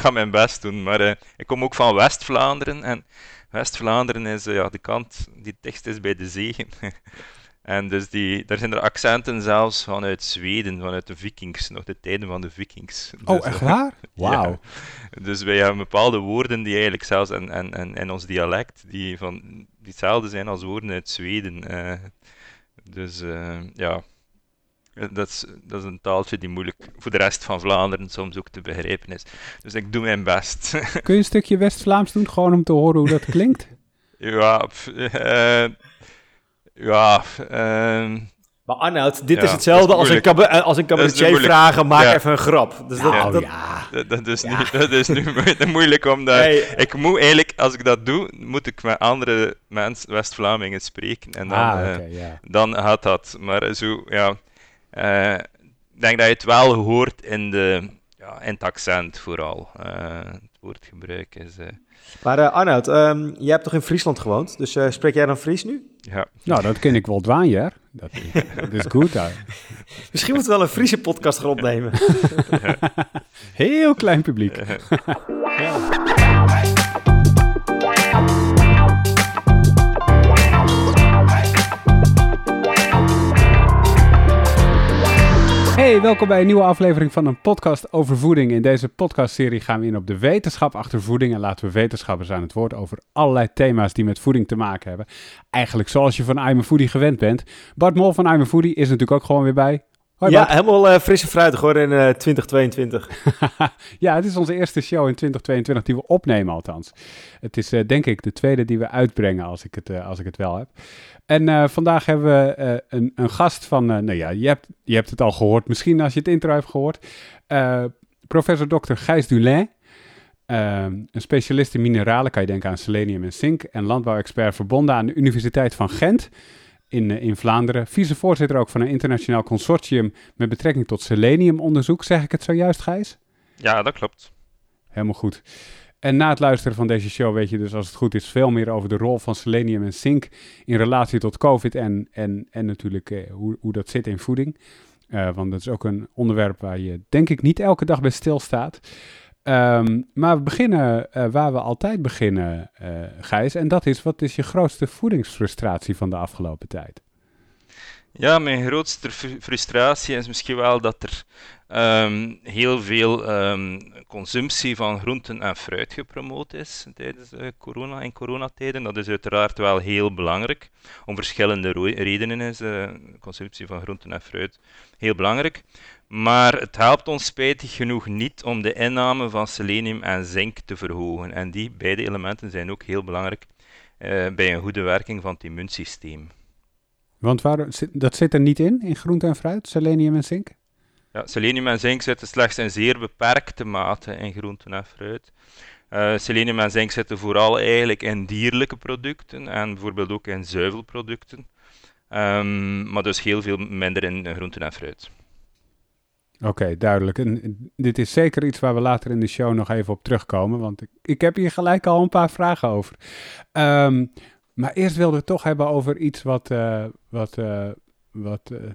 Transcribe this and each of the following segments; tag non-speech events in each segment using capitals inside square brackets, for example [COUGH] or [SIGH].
ga mijn best doen. Maar eh, ik kom ook van West-Vlaanderen. En West-Vlaanderen is ja, de kant die dichtst is bij de zegen. [LAUGHS] En dus die, daar zijn er accenten zelfs vanuit Zweden, vanuit de vikings, nog de tijden van de vikings. Oh, Dus, echt eh, [LAUGHS] waar? Wauw. ja. Dus wij hebben bepaalde woorden die eigenlijk zelfs in, in, in, in ons dialect, die, van, die hetzelfde zijn als woorden uit Zweden. eh. dus eh, ja, dat is, dat is een taaltje die moeilijk voor de rest van Vlaanderen soms ook te begrijpen is. Dus ik doe mijn best. [LAUGHS] Kun je een stukje West-Vlaams doen, gewoon om te horen hoe dat klinkt? ja, pff, eh, ja, ehm, Maar Arnoud, dit Ja, is hetzelfde als een, als een cabaretier vragen, maak Ja. even een grap. Dus dat, Nou dat- ja. Dat, dat, is nu, [LAUGHS] dat is nu mo- moeilijk om dat... Hey. Ik moet eigenlijk, als ik dat doe, moet ik met andere mensen, West-Vlamingen, spreken. En dan, Ah, eh, dan gaat dat. Maar zo, ja... eh, ik denk dat je het wel hoort in, de, ja, in het accent vooral. Eh, het woordgebruik is... eh, Maar eh, Arnoud, ehm, jij hebt toch in Friesland gewoond? Dus eh, spreek jij dan Fries nu? ja. Nou, dat ken ik wel dwaanjer. Dat, dat is goed. daar. [LAUGHS] Misschien moeten we wel een Friese podcast gaan opnemen. [LAUGHS] Heel klein publiek. [LAUGHS] Hey, welkom bij een nieuwe aflevering van een podcast over voeding. In deze podcastserie gaan we in op de wetenschap achter voeding en laten we wetenschappers aan het woord over allerlei thema's die met voeding te maken hebben. Eigenlijk zoals je van I'm a Foodie gewend bent. Bart Mol van I'm a Foodie is natuurlijk ook gewoon weer bij. Hoi ja, helemaal eh frisse fruitig hoor in eh 2022. [LAUGHS] ja, het is onze eerste show in 2022 die we opnemen althans. Het is eh, denk ik de tweede die we uitbrengen als ik het, eh, als ik het wel heb. En eh, vandaag hebben we eh, een, een gast van, eh, nou ja, je hebt, je hebt het al gehoord, misschien als je het intro hebt gehoord. Eh, professor Dr. Gijs Dulin, eh, een specialist in mineralen, kan je denken aan selenium en zink, en landbouwexpert verbonden aan de Universiteit van Gent in, eh, in Vlaanderen. Vicevoorzitter ook van een internationaal consortium met betrekking tot seleniumonderzoek. Zeg ik het zojuist, Gijs? ja, dat klopt. Helemaal goed. En na het luisteren van deze show weet je dus, als het goed is, veel meer over de rol van selenium en zink in relatie tot COVID en, en, en natuurlijk eh, hoe, hoe dat zit in voeding. Eh, want dat is ook een onderwerp waar je, denk ik, niet elke dag bij stilstaat. Ehm, maar we beginnen eh, waar we altijd beginnen, eh, Gijs. En dat is, wat is je grootste voedingsfrustratie van de afgelopen tijd? Ja, mijn grootste fru- frustratie is misschien wel dat er ehm, heel veel ehm, consumptie van groenten en fruit gepromoot is tijdens eh, corona en coronatijden. Dat is uiteraard wel heel belangrijk. Om verschillende redenen is eh, consumptie van groenten en fruit heel belangrijk. Maar het helpt ons spijtig genoeg niet om de inname van selenium en zink te verhogen. En die beide elementen zijn ook heel belangrijk eh, bij een goede werking van het immuunsysteem. Want waar, dat zit er niet in, in groente en fruit, selenium en zink? Ja, selenium en zink zitten slechts in zeer beperkte mate in groenten en fruit. Eh, selenium en zink zitten vooral eigenlijk in dierlijke producten en bijvoorbeeld ook in zuivelproducten. Ehm, maar dus heel veel minder in groenten en fruit. Oké, duidelijk. En dit is zeker iets waar we later in de show nog even op terugkomen, want ik, ik heb hier gelijk al een paar vragen over. Ehm, maar eerst wilde ik toch hebben over iets wat, eh, wat, eh, wat, eh,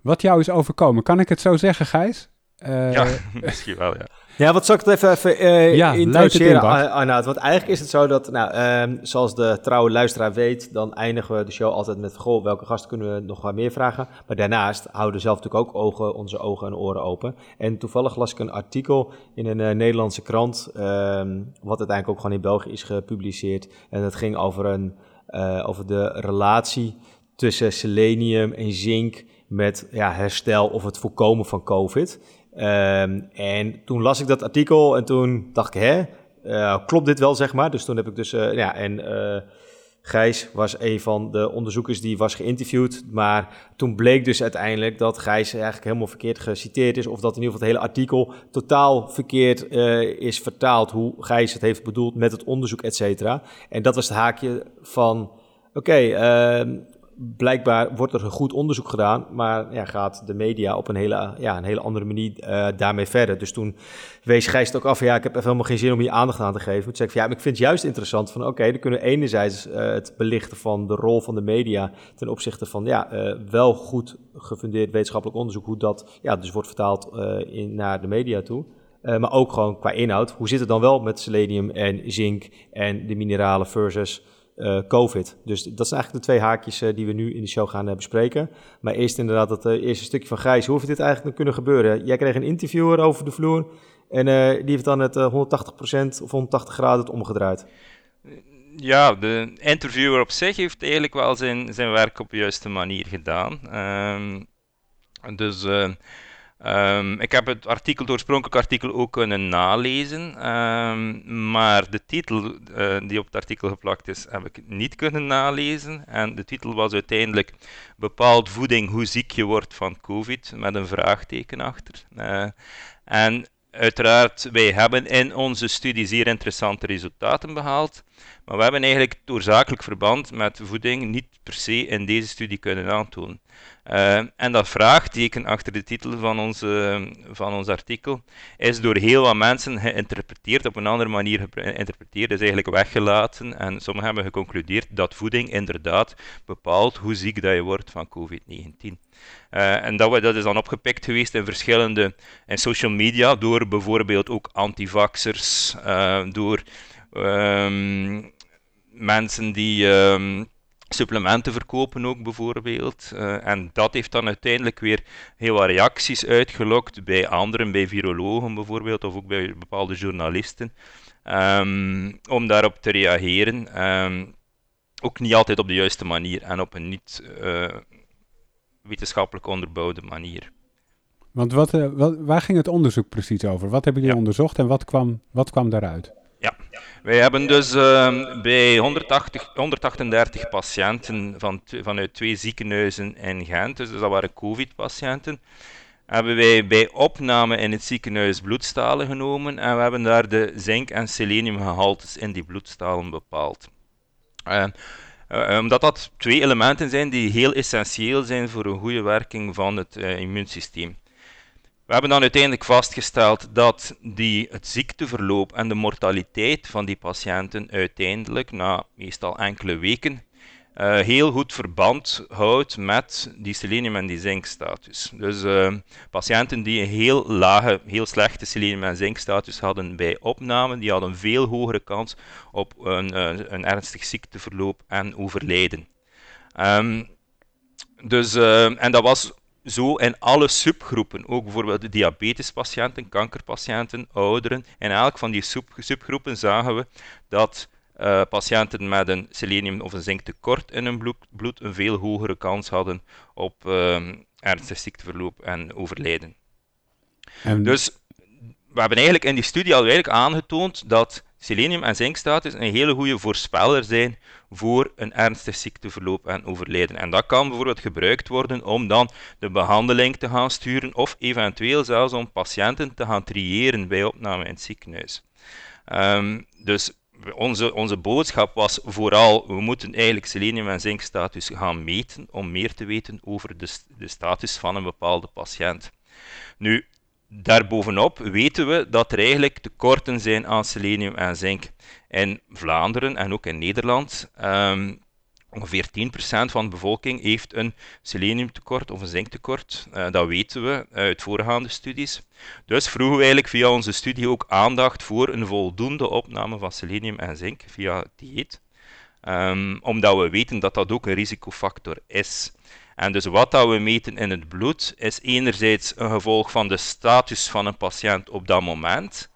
wat jou is overkomen. Kan ik het zo zeggen, Gijs? Eh, Ja, [LAUGHS] misschien wel, ja. Ja, wat zal ik het even, even eh Ja, introduceren, Arnoud? Want eigenlijk is het zo dat, nou, ehm, zoals de trouwe luisteraar weet, dan eindigen we de show altijd met, goh, welke gasten kunnen we nog wat meer vragen? Maar daarnaast houden we zelf natuurlijk ook ogen, onze ogen en oren open. En toevallig las ik een artikel in een eh, Nederlandse krant, ehm, wat uiteindelijk ook gewoon in België is gepubliceerd. En dat ging over, een, eh, over de relatie tussen selenium en zink met ja, herstel of het voorkomen van COVID. Ehm, en toen las ik dat artikel en toen dacht ik, hè, eh, klopt dit wel, zeg maar? Dus toen heb ik dus, eh, ja, en eh, Gijs was een van de onderzoekers die was geïnterviewd. Maar toen bleek dus uiteindelijk dat Gijs eigenlijk helemaal verkeerd geciteerd is. Of dat in ieder geval het hele artikel totaal verkeerd is vertaald. Hoe Gijs het heeft bedoeld met het onderzoek, et cetera. En dat was het haakje van, oké, ehm, blijkbaar wordt er een goed onderzoek gedaan, maar ja, gaat de media op een hele, ja, een hele andere manier eh, daarmee verder. Dus toen wees Gijs ook af ja, ik heb even helemaal geen zin om hier aandacht aan te geven. Toen zei ik van ja, ik vind het juist interessant van oké, dan kunnen enerzijds eh, het belichten van de rol van de media ten opzichte van ja, eh, wel goed gefundeerd wetenschappelijk onderzoek, hoe dat ja, dus wordt vertaald in, naar de media toe. maar ook gewoon qua inhoud. Hoe zit het dan wel met selenium en zink en de mineralen versus COVID? Dus dat zijn eigenlijk de twee haakjes die we nu in de show gaan bespreken. Maar eerst inderdaad het eerste stukje van Gijs. Hoe heeft dit eigenlijk kunnen gebeuren? Jij kreeg een interviewer over de vloer en die heeft dan het 180% of 180 graden het omgedraaid ja, de interviewer op zich heeft eigenlijk wel zijn, zijn werk op de juiste manier gedaan. Um, dus um, ik heb het artikel, het oorspronkelijk artikel ook kunnen nalezen, um, maar de titel uh, die op het artikel geplakt is, heb ik niet kunnen nalezen. En de titel was uiteindelijk Bepaald voeding hoe ziek je wordt van COVID, met een vraagteken achter. Uh, en uiteraard, wij hebben in onze studie zeer interessante resultaten behaald. Maar we hebben eigenlijk het oorzakelijk verband met voeding niet per se in deze studie kunnen aantonen. Uh, en dat vraagteken achter de titel van, onze, van ons artikel is door heel wat mensen geïnterpreteerd, op een andere manier geïnterpreteerd, is eigenlijk weggelaten. En sommigen hebben geconcludeerd dat voeding inderdaad bepaalt hoe ziek dat je wordt van COVID-19. Eh, en dat, dat is dan opgepikt geweest in verschillende in social media, door bijvoorbeeld ook antivaxers, uh, door um, mensen die um, supplementen verkopen ook bijvoorbeeld. Uh, en dat heeft dan uiteindelijk weer heel wat reacties uitgelokt bij anderen, bij virologen bijvoorbeeld, of ook bij bepaalde journalisten, um, om daarop te reageren. Ook niet altijd op de juiste manier en op een niet wetenschappelijk onderbouwde manier. Want wat, uh, wat, waar ging het onderzoek precies over? Wat hebben jullie ja. onderzocht en wat kwam, wat kwam daaruit? Ja, wij hebben dus uh, bij 180, 138 patiënten van, vanuit twee ziekenhuizen in Gent, dus dat waren COVID-patiënten, hebben wij bij opname in het ziekenhuis bloedstalen genomen en we hebben daar de zink- en seleniumgehaltes in die bloedstalen bepaald. Uh, omdat dat twee elementen zijn die heel essentieel zijn voor een goede werking van het immuunsysteem. We hebben dan uiteindelijk vastgesteld dat die, het ziekteverloop en de mortaliteit van die patiënten uiteindelijk, na meestal enkele weken, uh, heel goed verband houdt met die selenium- en die zinkstatus. Dus uh, patiënten die een heel lage, heel slechte selenium- en zinkstatus hadden bij opname, die hadden een veel hogere kans op een, uh, een ernstig ziekteverloop en overlijden. Um, dus, en dat was zo in alle subgroepen, ook bijvoorbeeld de diabetespatiënten, kankerpatiënten, ouderen, in elk van die sub subgroepen zagen we dat uh, patiënten met een selenium of een zinktekort in hun bloed, bloed een veel hogere kans hadden op uh, ernstig ziekteverloop en overlijden. En... Dus we hebben eigenlijk in die studie al eigenlijk aangetoond dat selenium en zinkstatus een hele goede voorspeller zijn voor een ernstig ziekteverloop en overlijden. En dat kan bijvoorbeeld gebruikt worden om dan de behandeling te gaan sturen of eventueel zelfs om patiënten te gaan triëren bij opname in het ziekenhuis. Um, dus onze, onze boodschap was vooral, we moeten eigenlijk selenium- en zinkstatus gaan meten om meer te weten over de, de status van een bepaalde patiënt. Nu, Daarbovenop weten we dat er eigenlijk tekorten zijn aan selenium en zink. In Vlaanderen en ook in Nederland um, ongeveer 10% van de bevolking heeft een seleniumtekort of een zinktekort. Uh, dat weten we uit voorgaande studies. Dus vroegen we eigenlijk via onze studie ook aandacht voor een voldoende opname van selenium en zink via dieet. Um, omdat we weten dat dat ook een risicofactor is. En dus wat dat we meten in het bloed is enerzijds een gevolg van de status van een patiënt op dat moment,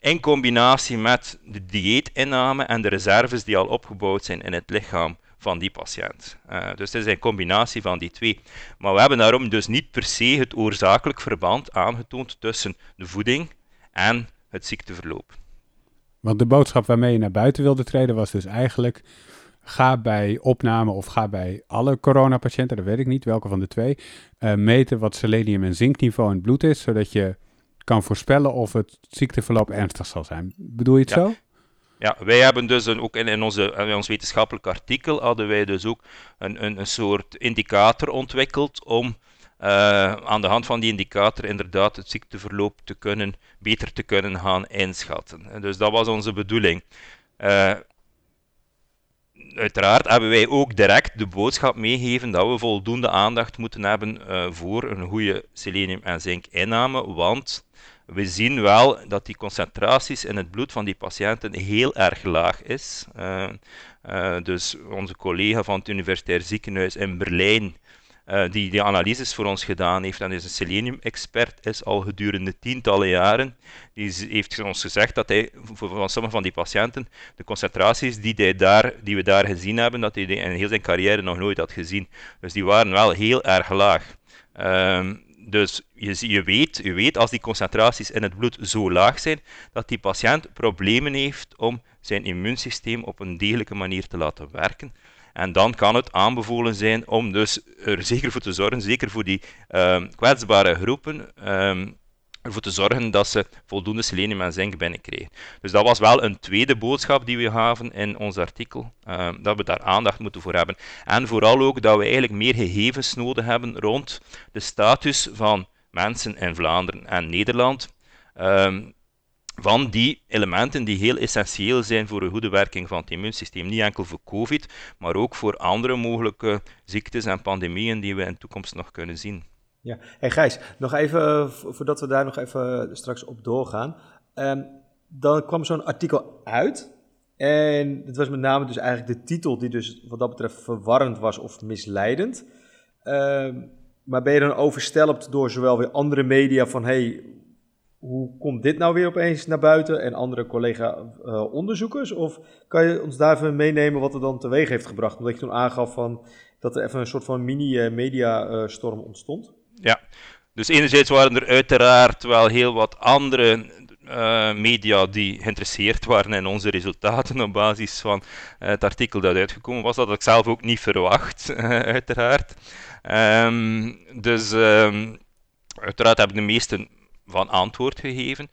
in combinatie met de dieetinname en de reserves die al opgebouwd zijn in het lichaam van die patiënt. Uh, dus het is een combinatie van die twee. Maar we hebben daarom dus niet per se het oorzakelijk verband aangetoond tussen de voeding en het ziekteverloop. Want de boodschap waarmee je naar buiten wilde treden was dus eigenlijk ga bij opname of ga bij alle coronapatiënten, dat weet ik niet welke van de twee, uh, meten wat selenium en zinkniveau in het bloed is, zodat je kan voorspellen of het ziekteverloop ernstig zal zijn. Bedoel je het zo? Ja, wij hebben dus ook in, in, onze, in ons wetenschappelijk artikel hadden wij dus ook een, een, een soort indicator ontwikkeld om uh, aan de hand van die indicator inderdaad het ziekteverloop te kunnen, beter te kunnen gaan inschatten. Dus dat was onze bedoeling. Uh, uiteraard hebben wij ook direct de boodschap meegegeven dat we voldoende aandacht moeten hebben uh, voor een goede selenium- en zink-inname, want we zien wel dat die concentraties in het bloed van die patiënten heel erg laag is. Uh, dus onze collega van het Universitair Ziekenhuis in Berlijn uh, die die analyses voor ons gedaan heeft en is een selenium-expert is al gedurende tientallen jaren. Die heeft ons gezegd dat hij van sommige van die patiënten de concentraties die, daar, die we daar gezien hebben, dat hij in heel zijn carrière nog nooit had gezien. Dus die waren wel heel erg laag. Uh, dus je, je, weet, je weet als die concentraties in het bloed zo laag zijn, dat die patiënt problemen heeft om zijn immuunsysteem op een degelijke manier te laten werken. En dan kan het aanbevolen zijn om dus er zeker voor te zorgen, zeker voor die uh, kwetsbare groepen, um, ervoor te zorgen dat ze voldoende selenium en zink binnenkrijgen. Dus dat was wel een tweede boodschap die we gaven in ons artikel, uh, dat we daar aandacht moeten voor hebben. En vooral ook dat we eigenlijk meer gegevens nodig hebben rond de status van mensen in Vlaanderen en Nederland. Um, van die elementen die heel essentieel zijn voor een goede werking van het immuunsysteem. Niet enkel voor COVID, maar ook voor andere mogelijke ziektes en pandemieën die we in de toekomst nog kunnen zien. Ja, hey Gijs, nog even, eh, voordat we daar nog even straks op doorgaan. Um, dan kwam zo'n artikel uit. En het was met name dus eigenlijk de titel die dus wat dat betreft verwarrend was of misleidend. Um, maar ben je dan overstelpt door zowel weer andere media van hey, hoe komt dit nou weer opeens naar buiten en andere collega-onderzoekers? of kan je ons daar even meenemen wat er dan teweeg heeft gebracht? Omdat je toen aangaf van dat er even een soort van mini-mediastorm ontstond. Ja, dus enerzijds waren er uiteraard wel heel wat andere uh, media die geïnteresseerd waren in onze resultaten op basis van uh, het artikel dat uitgekomen was. Dat had ik zelf ook niet verwacht, uh, [LAUGHS] uiteraard. Um, dus um, uiteraard hebben de meesten van antwoord gegeven.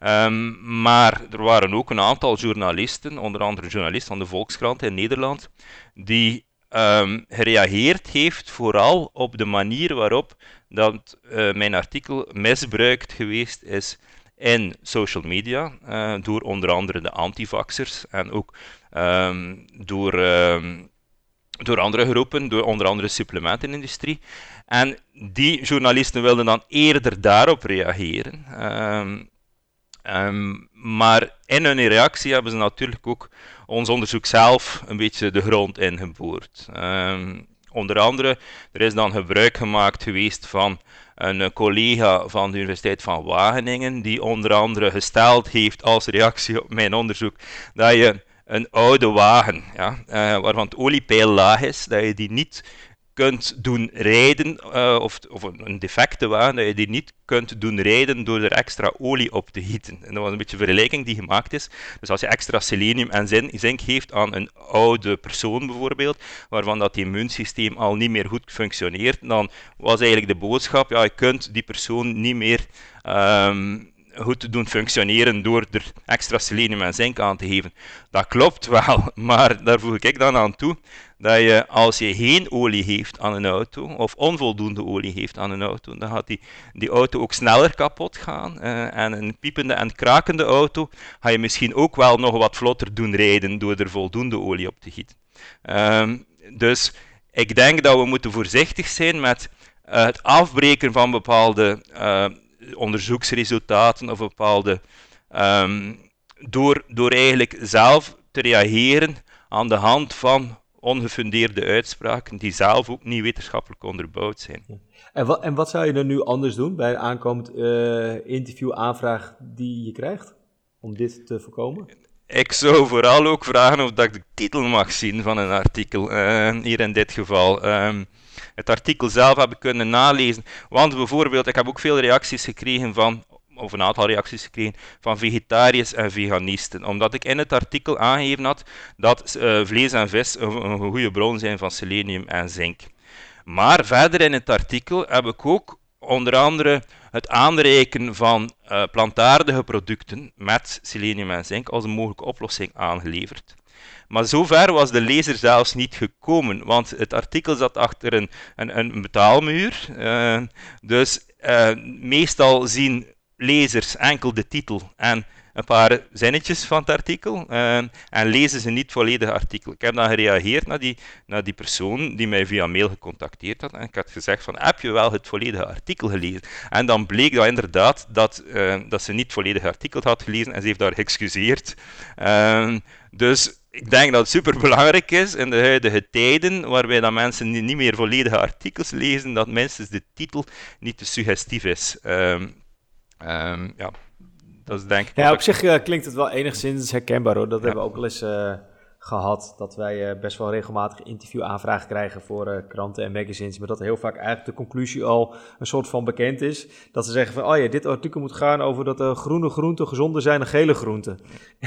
Um, maar er waren ook een aantal journalisten, onder andere een journalist van de Volkskrant in Nederland, die um, gereageerd heeft vooral op de manier waarop dat uh, mijn artikel misbruikt geweest is in social media, uh, door onder andere de antivaxers en ook um, door door andere groepen, door onder andere de supplementenindustrie. En die journalisten wilden dan eerder daarop reageren. Maar in hun reactie hebben ze natuurlijk ook ons onderzoek zelf een beetje de grond ingeboord. Um, onder andere, er is dan gebruik gemaakt geweest van een collega van de Universiteit van Wageningen, die onder andere gesteld heeft als reactie op mijn onderzoek dat je een oude wagen, ja, uh, waarvan het oliepeil laag is, dat je die niet kunt doen rijden, uh, of, of een defecte wagen, dat je die niet kunt doen rijden door er extra olie op te gieten. En dat was een beetje een vergelijking die gemaakt is. Dus als je extra selenium en zink geeft aan een oude persoon bijvoorbeeld, waarvan dat immuunsysteem al niet meer goed functioneert, dan was eigenlijk de boodschap, ja, je kunt die persoon niet meer um, goed te doen functioneren door er extra selenium en zink aan te geven. Dat klopt wel, [LAUGHS] maar daar voeg ik dan aan toe dat je als je geen olie heeft aan een auto, of onvoldoende olie heeft aan een auto, dan gaat die, die auto ook sneller kapot gaan. Uh, en een piepende en krakende auto ga je misschien ook wel nog wat vlotter doen rijden door er voldoende olie op te gieten. Um, dus ik denk dat we moeten voorzichtig zijn met het afbreken van bepaalde uh, onderzoeksresultaten of bepaalde. Um, door, door eigenlijk zelf te reageren aan de hand van ongefundeerde uitspraken die zelf ook niet wetenschappelijk onderbouwd zijn. En wat, en wat zou je dan nu anders doen bij een aankomend uh, interviewaanvraag die je krijgt om dit te voorkomen? Ik zou vooral ook vragen of dat ik de titel mag zien van een artikel, uh, hier in dit geval. Um, het artikel zelf heb ik kunnen nalezen. Want bijvoorbeeld, ik heb ook veel reacties gekregen van, of een aantal reacties gekregen van vegetariërs en veganisten. Omdat ik in het artikel aangegeven had dat uh, vlees en vis een, goede bron zijn van selenium en zink. Maar verder in het artikel heb ik ook onder andere het aanreiken van uh, plantaardige producten met selenium en zink als een mogelijke oplossing aangeleverd. Maar zover was de lezer zelfs niet gekomen, want het artikel zat achter een, een, een betaalmuur. Uh, dus uh, meestal zien lezers enkel de titel en een paar zinnetjes van het artikel uh, en lezen ze niet het volledige artikel. Ik heb dan gereageerd naar die, naar die persoon die mij via mail gecontacteerd had en ik had gezegd van heb je wel het volledige artikel gelezen? En dan bleek dat inderdaad dat, dat ze niet het volledige artikel had gelezen en ze heeft daar geëxcuseerd. Dus ik denk dat het superbelangrijk is in de huidige tijden, waarbij dat mensen niet meer volledige artikels lezen, dat minstens de titel niet te suggestief is. Um, um, ja, dat is denk ik... Ja, op zich uh, klinkt het wel enigszins herkenbaar hoor. Dat ja. hebben we ook wel eens uh, gehad. Dat wij uh, best wel regelmatig interviewaanvragen krijgen voor kranten en magazines. Maar dat heel vaak eigenlijk de conclusie al een soort van bekend is. Dat ze zeggen van, oh ja, dit artikel moet gaan over dat uh, groene groenten gezonder zijn dan gele groenten.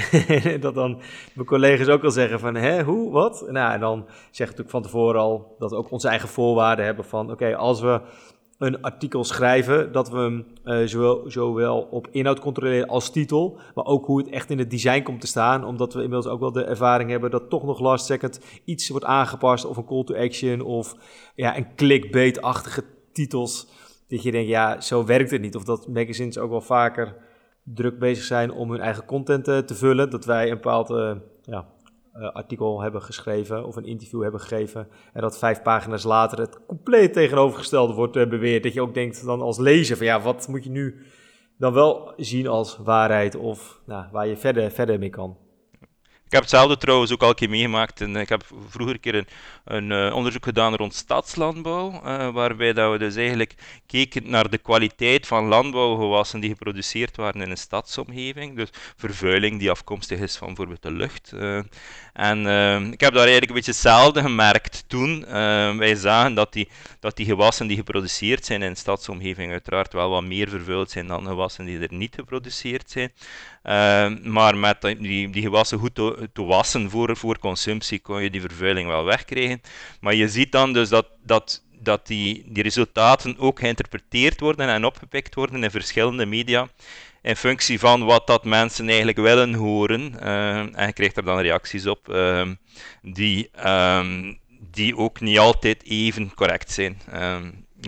[LAUGHS] dat dan mijn collega's ook al zeggen van, hè, hoe, wat? Nou, en dan zeg ik natuurlijk van tevoren al dat we ook onze eigen voorwaarden hebben van, oké, als we een artikel schrijven, dat we hem uh, zowel, zowel op inhoud controleren als titel, maar ook hoe het echt in het design komt te staan, omdat we inmiddels ook wel de ervaring hebben dat toch nog last second iets wordt aangepast of een call to action of ja, een clickbait-achtige titels. Dat je denkt, ja, zo werkt het niet. Of dat magazines ook wel vaker druk bezig zijn om hun eigen content uh, te vullen. Dat wij een bepaald uh, ja, uh, artikel hebben geschreven of een interview hebben gegeven. En dat vijf pagina's later het compleet tegenovergestelde wordt uh, beweerd. Dat je ook denkt dan als lezer van ja, wat moet je nu dan wel zien als waarheid of nou, waar je verder, verder mee kan. Ik heb hetzelfde trouwens ook al een keer meegemaakt. En ik heb vroeger een keer een, een uh, onderzoek gedaan rond stadslandbouw, uh, waarbij dat we dus eigenlijk keken naar de kwaliteit van landbouwgewassen die geproduceerd waren in een stadsomgeving. Dus vervuiling die afkomstig is van bijvoorbeeld de lucht. Uh, en ik heb daar eigenlijk een beetje hetzelfde gemerkt toen. wij zagen dat die, dat die gewassen die geproduceerd zijn in een stadsomgeving uiteraard wel wat meer vervuild zijn dan gewassen die er niet geproduceerd zijn. Maar met die, die gewassen goed te, te wassen voor, voor consumptie kon je die vervuiling wel wegkrijgen. Maar je ziet dan dus dat, dat, dat die, die resultaten ook geïnterpreteerd worden en opgepikt worden in verschillende media in functie van wat dat mensen eigenlijk willen horen. Uh, en je krijgt er dan reacties op uh, die, die ook niet altijd even correct zijn.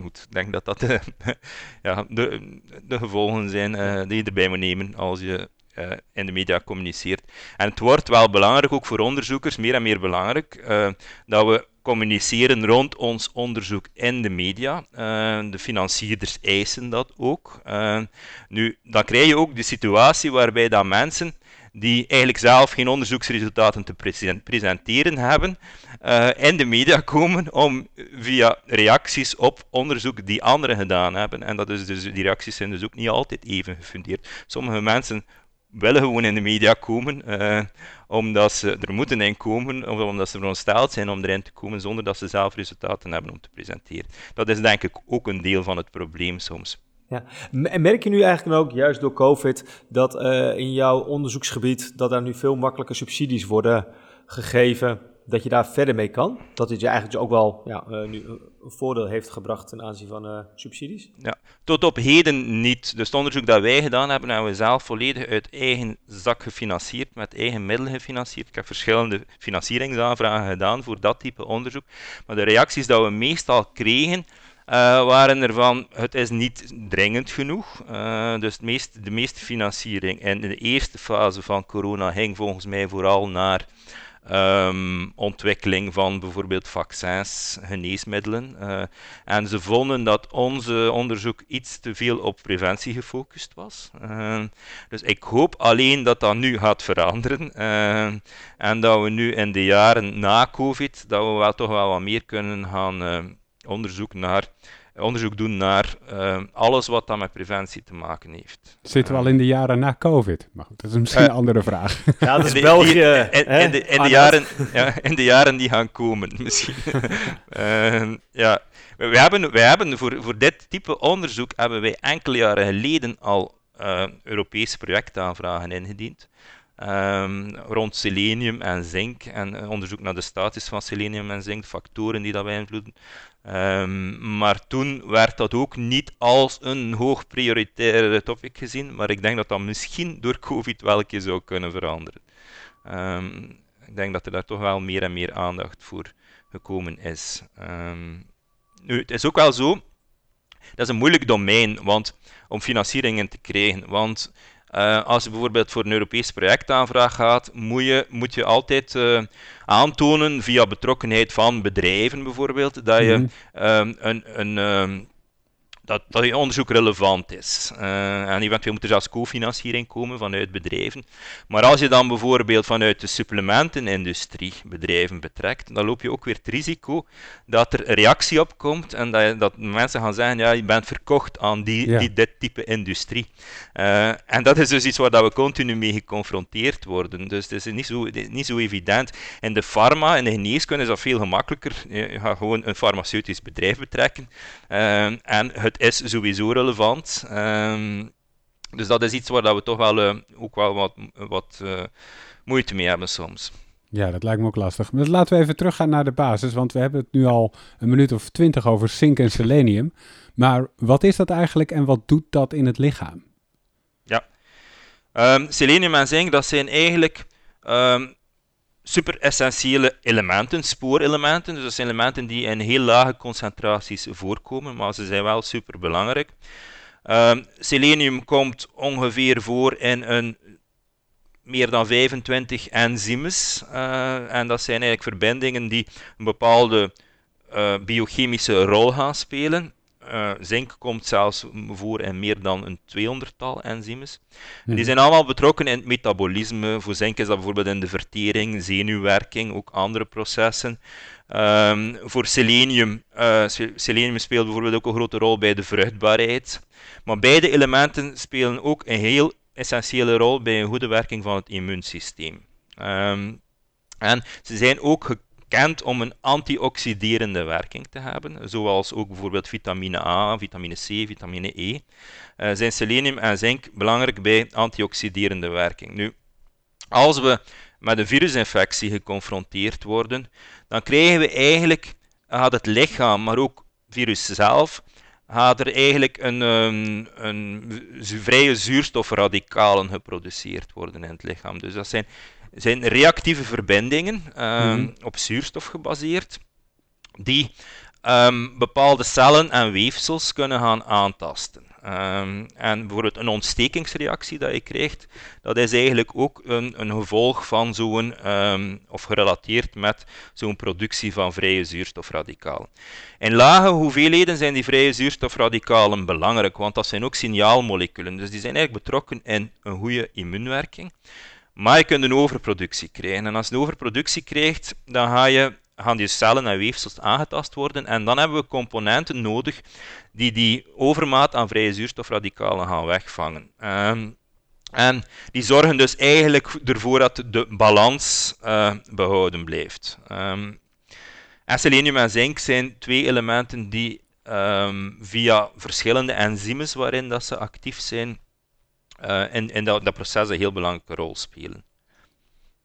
Goed, ik denk dat dat de, [LAUGHS] ja, de, de gevolgen zijn uh, die je erbij moet nemen als je uh, in de media communiceert. En het wordt wel belangrijk, ook voor onderzoekers, meer en meer belangrijk, uh, dat we communiceren rond ons onderzoek in de media. Uh, de financierders eisen dat ook. nu, dan krijg je ook de situatie waarbij dat mensen die eigenlijk zelf geen onderzoeksresultaten te presenteren hebben, in de media komen om via reacties op onderzoek die anderen gedaan hebben. En dat is dus, die reacties zijn dus ook niet altijd even gefundeerd. Sommige mensen willen gewoon in de media komen, uh, omdat ze er moeten in komen, of omdat ze verondersteld zijn om erin te komen, zonder dat ze zelf resultaten hebben om te presenteren. Dat is denk ik ook een deel van het probleem soms. Ja. En merk je nu eigenlijk ook, juist door COVID, dat uh, in jouw onderzoeksgebied, dat er nu veel makkelijker subsidies worden gegeven dat je daar verder mee kan? Dat het je eigenlijk dus ook wel ja, uh, nu een voordeel heeft gebracht ten aanzien van uh, subsidies? Ja, tot op heden niet. Dus het onderzoek dat wij gedaan hebben, hebben we zelf volledig uit eigen zak gefinancierd, met eigen middelen gefinancierd. Ik heb verschillende financieringsaanvragen gedaan voor dat type onderzoek. Maar de reacties die we meestal kregen, waren er van, het is niet dringend genoeg. Dus meest, de meeste financiering in de eerste fase van corona ging volgens mij vooral naar um, ontwikkeling van bijvoorbeeld vaccins, geneesmiddelen. Uh, en ze vonden dat onze onderzoek iets te veel op preventie gefocust was. Uh, dus ik hoop alleen dat dat nu gaat veranderen. Uh, en dat we nu in de jaren na COVID, dat we wel toch wel wat meer kunnen gaan onderzoek naar onderzoek doen naar uh, alles wat dan met preventie te maken heeft. Zitten we al in de jaren na COVID? Maar goed, dat is misschien uh, een andere vraag. [LAUGHS] Ja, dat is in de, België. In, in, in, de, in de jaren, [LAUGHS] ja, in de jaren die gaan komen, [LAUGHS] misschien. uh, ja. We hebben, we hebben voor, voor dit type onderzoek hebben wij enkele jaren geleden al Europese projectaanvragen ingediend. Um, rond selenium en zink en onderzoek naar de status van selenium en zink, factoren die dat beïnvloeden. Um, maar toen werd dat ook niet als een hoog prioritaire topic gezien, maar ik denk dat dat misschien door COVID wel een zou kunnen veranderen. Um, ik denk dat er daar toch wel meer en meer aandacht voor gekomen is. Um, nu, het is ook wel zo dat is een moeilijk domein want, om financieringen te krijgen. Want uh, als je bijvoorbeeld voor een Europees projectaanvraag gaat, moet je, moet je altijd uh, aantonen via betrokkenheid van bedrijven bijvoorbeeld, dat je mm -hmm. een, een um, dat, dat je onderzoek relevant is. Uh, en eventueel moet er zelfs cofinanciering komen vanuit bedrijven. Maar als je dan bijvoorbeeld vanuit de supplementenindustrie bedrijven betrekt, dan loop je ook weer het risico dat er een reactie op komt en dat, dat mensen gaan zeggen, ja, je bent verkocht aan die, ja. die dit type industrie. Uh, en dat is dus iets waar dat we continu mee geconfronteerd worden. Dus het is niet zo, niet zo evident. In de pharma, in de geneeskunde is dat veel gemakkelijker. Je gaat gewoon een farmaceutisch bedrijf betrekken uh, en het is sowieso relevant. Um, dus dat is iets waar dat we toch wel, uh, ook wel wat, wat uh, moeite mee hebben soms. Ja, dat lijkt me ook lastig. Maar laten we even teruggaan naar de basis, want we hebben het nu al een minuut of twintig over zink en selenium. [LAUGHS] Maar wat is dat eigenlijk en wat doet dat in het lichaam? Ja, um, selenium en zink, dat zijn eigenlijk um, super essentiële elementen, spoorelementen. Dus dat zijn elementen die in heel lage concentraties voorkomen, maar ze zijn wel super belangrijk. Um, selenium komt ongeveer voor in een meer dan 25 enzymes. Uh, en dat zijn eigenlijk verbindingen die een bepaalde uh, biochemische rol gaan spelen. Uh, zink komt zelfs voor in meer dan een 200-tal enzymes. Die mhm. zijn allemaal betrokken in het metabolisme. Voor zink is dat bijvoorbeeld in de vertering, zenuwwerking, ook andere processen. Um, voor selenium, uh, selenium speelt bijvoorbeeld ook een grote rol bij de vruchtbaarheid. Maar beide elementen spelen ook een heel essentiële rol bij een goede werking van het immuunsysteem. Um, en ze zijn ook gekend om een antioxiderende werking te hebben, zoals ook bijvoorbeeld vitamine A, vitamine C, vitamine E. Uh, zijn selenium en zink belangrijk bij antioxiderende werking. Nu, als we met een virusinfectie geconfronteerd worden, dan krijgen we eigenlijk, gaat het lichaam, maar ook virus zelf, gaat er eigenlijk een, een, een vrije zuurstofradicalen geproduceerd worden in het lichaam. Dus dat zijn zijn reactieve verbindingen um, op zuurstof gebaseerd, die um, bepaalde cellen en weefsels kunnen gaan aantasten. Um, en bijvoorbeeld een ontstekingsreactie dat je krijgt, dat is eigenlijk ook een, een gevolg van zo'n, of gerelateerd met zo'n productie van vrije zuurstofradicalen. In lage hoeveelheden zijn die vrije zuurstofradicalen belangrijk, want dat zijn ook signaalmoleculen, dus die zijn eigenlijk betrokken in een goede immuunwerking. Maar je kunt een overproductie krijgen. En als je een overproductie krijgt, dan ga je, gaan die cellen en weefsels aangetast worden. En dan hebben we componenten nodig die die overmaat aan vrije zuurstofradicalen gaan wegvangen. Um, en die zorgen dus eigenlijk ervoor dat de balans uh, behouden blijft. Um, en selenium en zink zijn twee elementen die um, via verschillende enzymes waarin dat ze actief zijn, uh, in, in dat, dat proces een heel belangrijke rol spelen.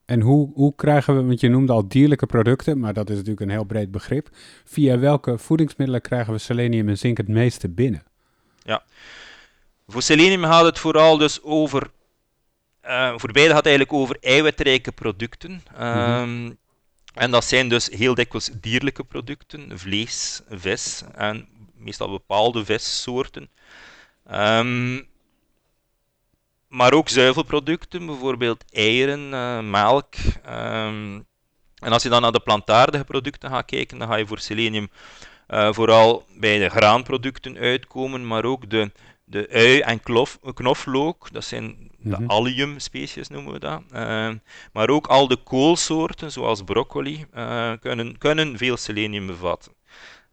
En hoe, hoe krijgen we, want je noemde al dierlijke producten, maar dat is natuurlijk een heel breed begrip. Via welke voedingsmiddelen krijgen we selenium en zink het meeste binnen? Ja, voor selenium gaat het vooral dus over, uh, voor beide gaat het eigenlijk over eiwitrijke producten. Um, En dat zijn dus heel dikwijls dierlijke producten, vlees, vis en meestal bepaalde vissoorten. Um, maar ook zuivelproducten, bijvoorbeeld eieren, uh, melk. Um, en als je dan naar de plantaardige producten gaat kijken, dan ga je voor selenium uh, vooral bij de graanproducten uitkomen, maar ook de, de ui en klof, knoflook, dat zijn de mm allium-species noemen we dat. Uh, maar ook al de koolsoorten, zoals broccoli, kunnen, kunnen veel selenium bevatten.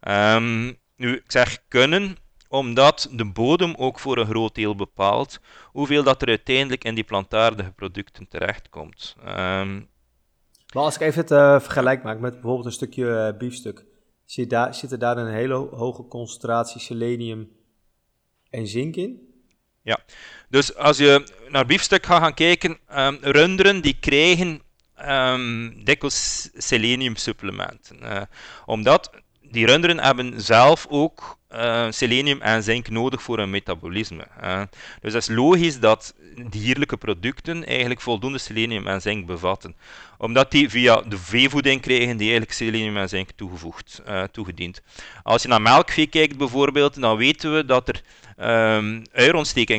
Um, nu, ik zeg kunnen, omdat de bodem ook voor een groot deel bepaalt hoeveel dat er uiteindelijk in die plantaardige producten terechtkomt. Um, maar als ik even het uh, vergelijk maak met bijvoorbeeld een stukje uh, biefstuk, zit, daar, zit er daar een hele hoge concentratie selenium en zink in? Ja, dus als je naar biefstuk gaat gaan kijken, um, runderen die krijgen um, dikwijls seleniumsupplementen. Uh, omdat die runderen hebben zelf ook uh, selenium en zink nodig voor een metabolisme. Uh, dus het is logisch dat dierlijke producten eigenlijk voldoende selenium en zink bevatten. Omdat die via de veevoeding krijgen die eigenlijk selenium en zink toegevoegd, uh, toegediend. Als je naar melkvee kijkt bijvoorbeeld, dan weten we dat er um,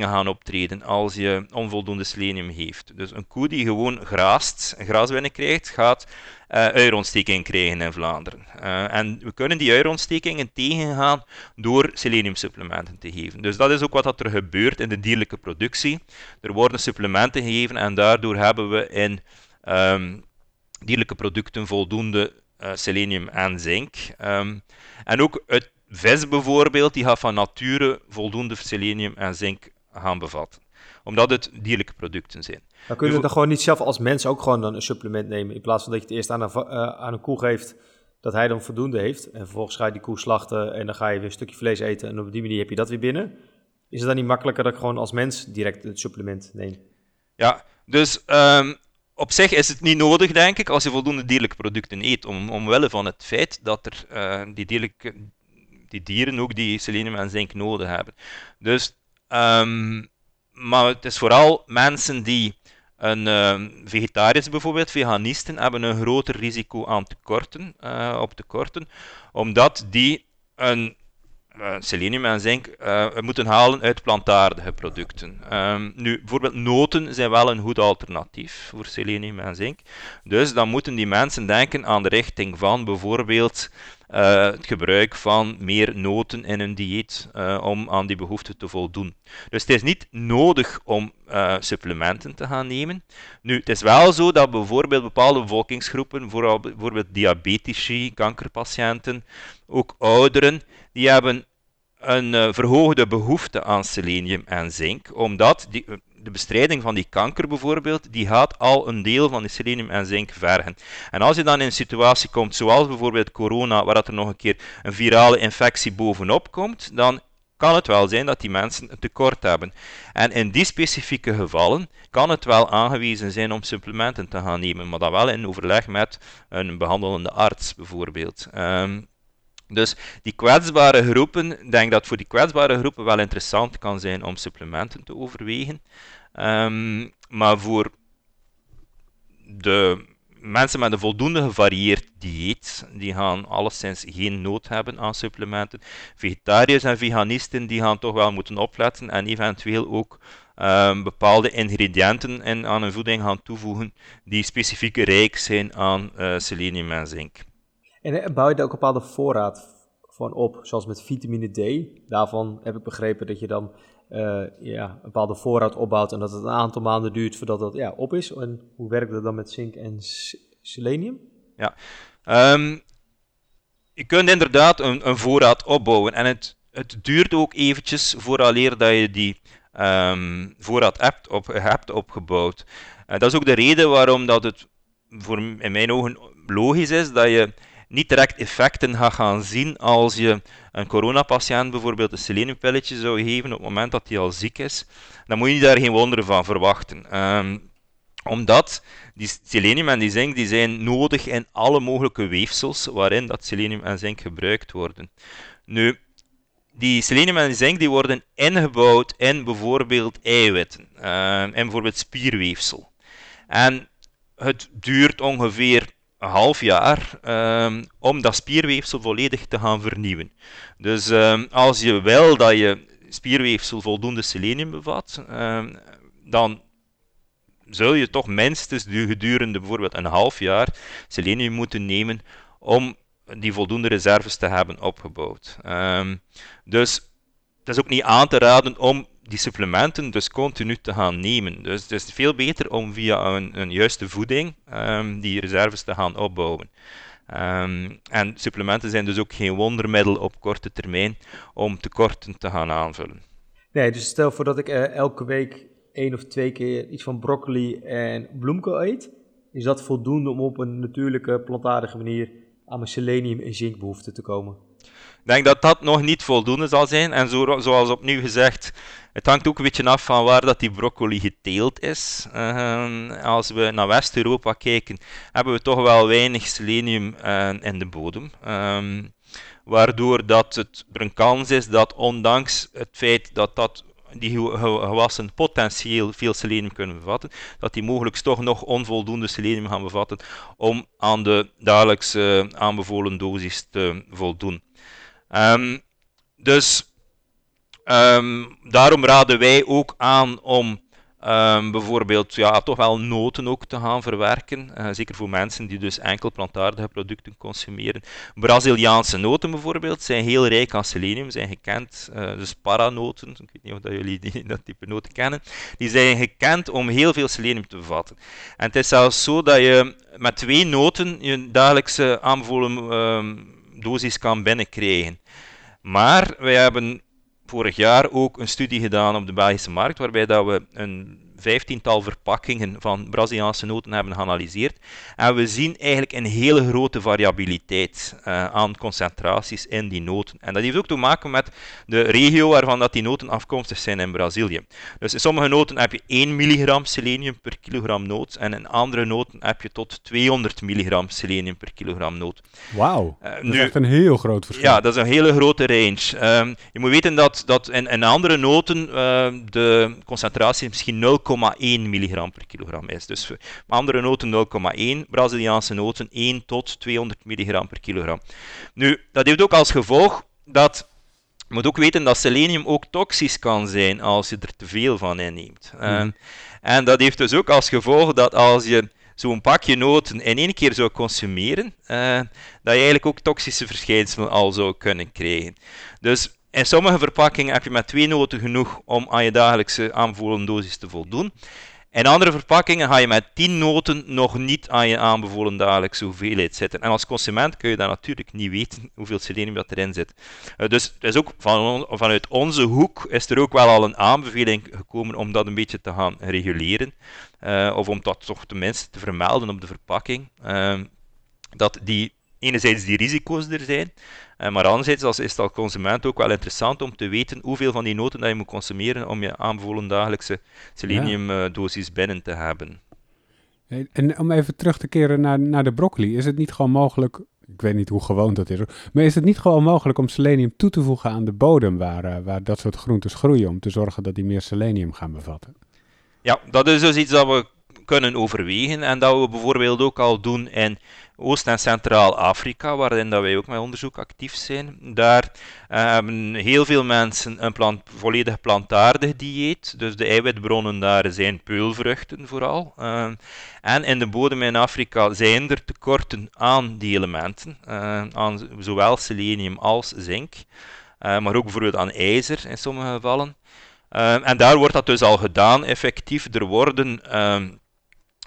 gaan optreden als je onvoldoende selenium geeft. Dus een koe die gewoon graast, gras binnenkrijgt, gaat uh, uierontsteking krijgen in Vlaanderen. Uh, en we kunnen die uierontstekingen tegengaan door seleniumsupplementen te geven. Dus dat is ook wat er gebeurt in de dierlijke productie. Er worden supplementen gegeven en daardoor hebben we in um, dierlijke producten voldoende uh, selenium en zink. Um, en ook het vis bijvoorbeeld, die gaat van nature voldoende selenium en zink gaan bevatten. Omdat het dierlijke producten zijn. Dan kun je dan gewoon niet zelf als mens ook gewoon dan een supplement nemen. In plaats van dat je het eerst aan een, uh, aan een koe geeft dat hij dan voldoende heeft. En vervolgens ga je die koe slachten en dan ga je weer een stukje vlees eten. En op die manier heb je dat weer binnen. Is het dan niet makkelijker dat ik gewoon als mens direct het supplement neem? Ja, dus um, op zich is het niet nodig, denk ik, als je voldoende dierlijke producten eet. Om, omwille van het feit dat er uh, die, dierlijke, die dieren ook die selenium en zink nodig hebben. Dus, um, maar het is vooral mensen die een uh, vegetarisch bijvoorbeeld, veganisten, hebben een groter risico aan tekorten, uh, op tekorten, omdat die een uh, selenium en zink uh, moeten halen uit plantaardige producten. Um, nu, bijvoorbeeld noten zijn wel een goed alternatief voor selenium en zink. Dus dan moeten die mensen denken aan de richting van bijvoorbeeld uh, het gebruik van meer noten in hun dieet uh, om aan die behoefte te voldoen. Dus het is niet nodig om uh, supplementen te gaan nemen. Nu, het is wel zo dat bijvoorbeeld bepaalde bevolkingsgroepen, vooral bijvoorbeeld diabetici, kankerpatiënten, ook ouderen, die hebben een verhoogde behoefte aan selenium en zink, omdat die, de bestrijding van die kanker bijvoorbeeld, die gaat al een deel van die selenium en zink vergen. En als je dan in een situatie komt, zoals bijvoorbeeld corona, waar dat er nog een keer een virale infectie bovenop komt, dan kan het wel zijn dat die mensen een tekort hebben. En in die specifieke gevallen kan het wel aangewezen zijn om supplementen te gaan nemen, maar dan wel in overleg met een behandelende arts bijvoorbeeld. Um, dus die kwetsbare groepen, ik denk dat voor die kwetsbare groepen wel interessant kan zijn om supplementen te overwegen. Um, maar voor de mensen met een voldoende gevarieerd dieet, die gaan alleszins geen nood hebben aan supplementen. Vegetariërs en veganisten, die gaan toch wel moeten opletten en eventueel ook um, bepaalde ingrediënten in, aan hun voeding gaan toevoegen die specifiek rijk zijn aan uh, selenium en zink. En bouw je daar ook een bepaalde voorraad van op, zoals met vitamine D? Daarvan heb ik begrepen dat je dan uh, ja, een bepaalde voorraad opbouwt en dat het een aantal maanden duurt voordat dat ja, op is. En hoe werkt dat dan met zink en selenium? Ja, um, je kunt inderdaad een, een, voorraad opbouwen en het, het duurt ook eventjes vooraleer dat je die um, voorraad hebt, op, hebt opgebouwd. Uh, dat is ook de reden waarom dat het voor in mijn ogen logisch is dat je niet direct effecten gaat gaan zien als je een coronapatiënt bijvoorbeeld een seleniumpilletje zou geven op het moment dat hij al ziek is. Dan moet je daar geen wonderen van verwachten. Um, omdat die selenium en die zink die zijn nodig in alle mogelijke weefsels waarin dat selenium en zink gebruikt worden. Nu, die selenium en zink die worden ingebouwd in bijvoorbeeld eiwitten, uh, in bijvoorbeeld spierweefsel. En het duurt ongeveer half jaar um, om dat spierweefsel volledig te gaan vernieuwen. Dus um, als je wil dat je spierweefsel voldoende selenium bevat, um, dan zul je toch minstens gedurende bijvoorbeeld een half jaar selenium moeten nemen om die voldoende reserves te hebben opgebouwd. dus het is ook niet aan te raden om die supplementen dus continu te gaan nemen. Dus het is veel beter om via een, een juiste voeding um, die reserves te gaan opbouwen. Um, en supplementen zijn dus ook geen wondermiddel op korte termijn om tekorten te gaan aanvullen. Nee, dus stel voor dat ik uh, elke week één of twee keer iets van broccoli en bloemkool eet. Is dat voldoende om op een natuurlijke, plantaardige manier aan mijn selenium- en zinkbehoeften te komen? Ik denk dat dat nog niet voldoende zal zijn. En zo, zoals opnieuw gezegd, het hangt ook een beetje af van waar dat die broccoli geteeld is. Uh, als we naar West-Europa kijken, hebben we toch wel weinig selenium uh, in de bodem. Um, waardoor dat het, er een kans is dat ondanks het feit dat, dat die gewassen potentieel veel selenium kunnen bevatten, dat die mogelijk toch nog onvoldoende selenium gaan bevatten om aan de dagelijkse aanbevolen dosis te voldoen. Ehm, dus ehm, daarom raden wij ook aan om Um, bijvoorbeeld ja, toch wel noten ook te gaan verwerken. Uh, zeker voor mensen die dus enkel plantaardige producten consumeren. Braziliaanse noten bijvoorbeeld zijn heel rijk aan selenium, zijn gekend. Uh, dus paranoten, ik weet niet of dat jullie die, [LAUGHS] dat type noten kennen. Die zijn gekend om heel veel selenium te bevatten. En het is zelfs zo dat je met twee noten je dagelijkse aanbevolen um, dosis kan binnenkrijgen. Maar wij hebben vorig jaar ook een studie gedaan op de Belgische markt, waarbij dat we een vijftiental verpakkingen van Braziliaanse noten hebben geanalyseerd. En we zien eigenlijk een hele grote variabiliteit uh, aan concentraties in die noten. En dat heeft ook te maken met de regio waarvan dat die noten afkomstig zijn in Brazilië. Dus in sommige noten heb je 1 milligram selenium per kilogram noot en in andere noten heb je tot 200 milligram selenium per kilogram noot. Wauw, uh, dat nu, is echt een heel groot verschil. Ja, dat is een hele grote range. Um, je moet weten dat, dat in, in andere noten uh, de concentratie misschien 0, 0,1 milligram per kilogram is. Dus andere noten 0,1, Braziliaanse noten 1 tot 200 milligram per kilogram. Nu, dat heeft ook als gevolg dat je moet ook weten dat selenium ook toxisch kan zijn als je er te veel van inneemt. Mm. En dat heeft dus ook als gevolg dat als je zo'n pakje noten in één keer zou consumeren, uh, dat je eigenlijk ook toxische verschijnselen al zou kunnen krijgen. Dus in sommige verpakkingen heb je met twee noten genoeg om aan je dagelijkse aanbevolen dosis te voldoen. In andere verpakkingen ga je met 10 noten nog niet aan je aanbevolen dagelijkse hoeveelheid zitten. En als consument kun je dat natuurlijk niet weten hoeveel selenium dat erin zit. Uh, dus het is ook van, vanuit onze hoek is er ook wel al een aanbeveling gekomen om dat een beetje te gaan reguleren. Uh, of om dat toch tenminste te vermelden op de verpakking. Uh, dat die enerzijds die risico's er zijn, eh, maar anderzijds als, is het als consument ook wel interessant om te weten hoeveel van die noten dat je moet consumeren om je aanbevolen dagelijkse seleniumdosis binnen te hebben. En om even terug te keren naar, naar de broccoli, is het niet gewoon mogelijk, ik weet niet hoe gewoon dat is, maar is het niet gewoon mogelijk om selenium toe te voegen aan de bodem waar, uh, waar dat soort groentes groeien, om te zorgen dat die meer selenium gaan bevatten? Ja, dat is dus iets dat we kunnen overwegen en dat we bijvoorbeeld ook al doen in Oost- en Centraal-Afrika, waarin dat wij ook met onderzoek actief zijn. Daar hebben heel veel mensen een volledig plantaardig dieet, dus de eiwitbronnen daar zijn peulvruchten vooral. Uh, en in de bodem in Afrika zijn er tekorten aan die elementen, uh, aan zowel selenium als zink, maar ook bijvoorbeeld aan ijzer in sommige gevallen. en daar wordt dat dus al gedaan, effectief. Er worden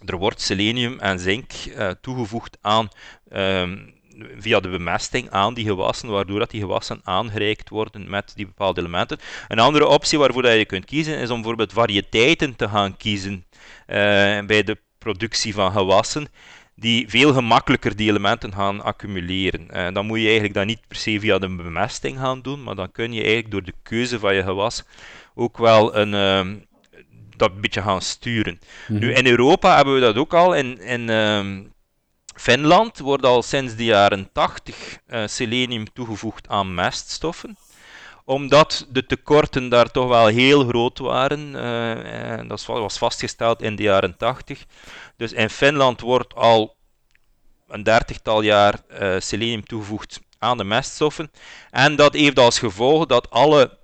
er wordt selenium en zink uh, toegevoegd aan um, via de bemesting aan die gewassen, waardoor dat die gewassen aangereikt worden met die bepaalde elementen. Een andere optie waarvoor dat je kunt kiezen is om bijvoorbeeld variëteiten te gaan kiezen uh, bij de productie van gewassen die veel gemakkelijker die elementen gaan accumuleren. Uh, dan moet je eigenlijk dat niet per se via de bemesting gaan doen, maar dan kun je eigenlijk door de keuze van je gewas ook wel een, uh, dat beetje gaan sturen. Nu, mhm. in Europa hebben we dat ook al. In, in um, Finland wordt al sinds de jaren 80 uh, eh, selenium toegevoegd aan meststoffen omdat de tekorten daar toch wel heel groot waren. Uh, dat was vastgesteld in de jaren 80. Dus in Finland wordt al een dertigtal jaar uh, selenium toegevoegd aan de meststoffen. En dat heeft als gevolg dat alle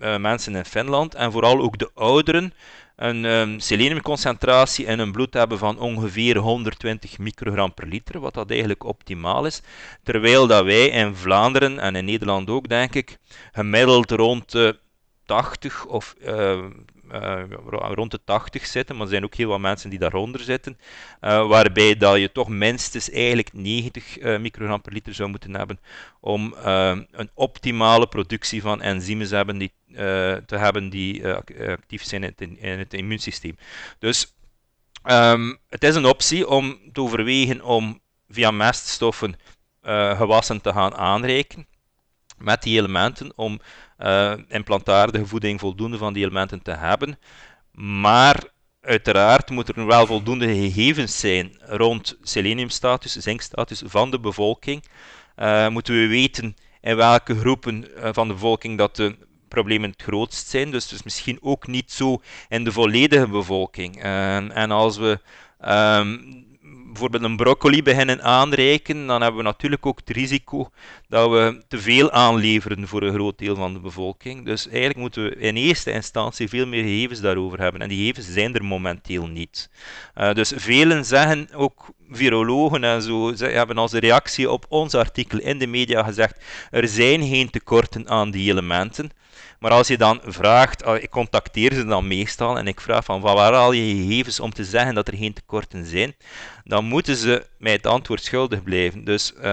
uh, mensen in Finland en vooral ook de ouderen een um, seleniumconcentratie in hun bloed hebben van ongeveer 120 microgram per liter, wat dat eigenlijk optimaal is. Terwijl dat wij in Vlaanderen en in Nederland ook, denk ik, gemiddeld rond de 80 of uh, uh, rond de 80 zitten, maar er zijn ook heel wat mensen die daaronder zitten, waarbij dat je toch minstens eigenlijk 90 uh, microgram per liter zou moeten hebben om een optimale productie van enzymen te hebben die, te hebben die actief zijn in het, in het immuunsysteem. Dus um, het is een optie om te overwegen om via meststoffen gewassen te gaan aanreiken met die elementen om uh, in plantaardige voeding voldoende van die elementen te hebben. Maar uiteraard moeten er wel voldoende gegevens zijn rond seleniumstatus, zinkstatus van de bevolking. Moeten we weten in welke groepen van de bevolking dat de problemen het grootst zijn. Dus, dus misschien ook niet zo in de volledige bevolking. en als we ehm, bijvoorbeeld een broccoli beginnen aanreiken, dan hebben we natuurlijk ook het risico dat we te veel aanleveren voor een groot deel van de bevolking. Dus eigenlijk moeten we in eerste instantie veel meer gegevens daarover hebben. En die gegevens zijn er momenteel niet. Uh, dus velen zeggen, ook virologen en zo, ze hebben als reactie op ons artikel in de media gezegd, er zijn geen tekorten aan die elementen. Maar als je dan vraagt, ah, ik contacteer ze dan meestal en ik vraag van waar al je gegevens om te zeggen dat er geen tekorten zijn, dan moeten ze mij het antwoord schuldig blijven. Dus, uh,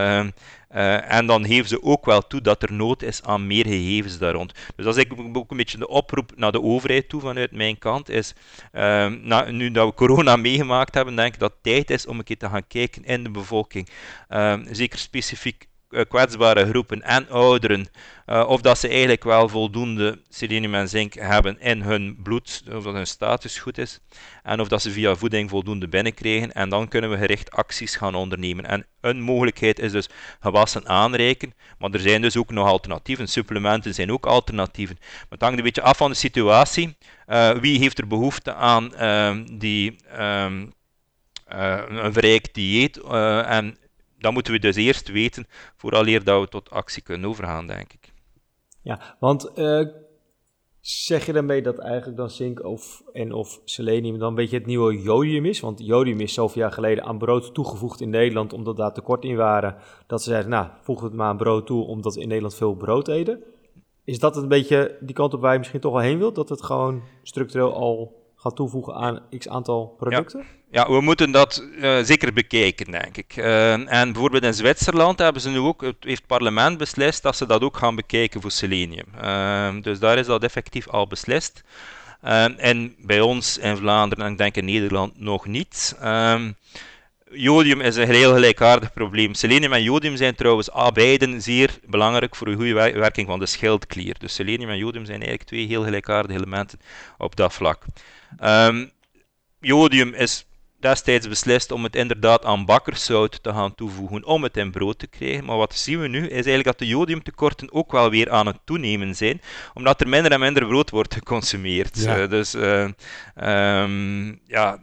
uh, en dan geven ze ook wel toe dat er nood is aan meer gegevens daar rond. Dus is eigenlijk ook een beetje de oproep naar de overheid toe vanuit mijn kant. Is, na, nu dat we corona [LAUGHS] meegemaakt hebben, denk ik dat het tijd is om een keer te gaan kijken in de bevolking. Ehm, zeker specifiek eh, kwetsbare groepen en ouderen, uh, of dat ze eigenlijk wel voldoende selenium en zink hebben in hun bloed, of dat hun status goed is, en of dat ze via voeding voldoende binnenkrijgen. En dan kunnen we gericht acties gaan ondernemen. En een mogelijkheid is dus gewassen aanreiken, maar er zijn dus ook nog alternatieven. Supplementen zijn ook alternatieven. Maar het hangt een beetje af van de situatie. Uh, wie heeft er behoefte aan uh, die, um, een verrijkt dieet? en dat moeten we dus eerst weten, vooraleer dat we tot actie kunnen overgaan, denk ik. Ja, want uh, zeg je daarmee dat eigenlijk dan zink of, en of selenium dan een beetje het nieuwe jodium is? Want jodium is zoveel jaar geleden aan brood toegevoegd in Nederland, omdat daar tekort in waren. Dat ze zeiden, nou, voeg het maar aan brood toe, omdat we in Nederland veel brood eten. Is dat een beetje die kant op waar je misschien toch wel heen wilt? Dat het gewoon structureel al gaat toevoegen aan x aantal producten? Ja. Ja, we moeten dat uh, zeker bekijken, denk ik. Uh, en bijvoorbeeld in Zwitserland hebben ze nu ook, het heeft het parlement beslist dat ze dat ook gaan bekijken voor selenium. Uh, dus daar is dat effectief al beslist. en bij ons in Vlaanderen en ik denk in Nederland nog niet. Ehm, jodium is een heel gelijkaardig probleem. Selenium en jodium zijn trouwens beiden zeer belangrijk voor de goede werking van de schildklier. Dus selenium en jodium zijn eigenlijk twee heel gelijkaardige elementen op dat vlak. Um, jodium is destijds beslist om het inderdaad aan bakkerszout te gaan toevoegen om het in brood te krijgen. Maar wat zien we nu is eigenlijk dat de jodiumtekorten ook wel weer aan het toenemen zijn, omdat er minder en minder brood wordt geconsumeerd. Ja. Uh, dus uh, um, ja,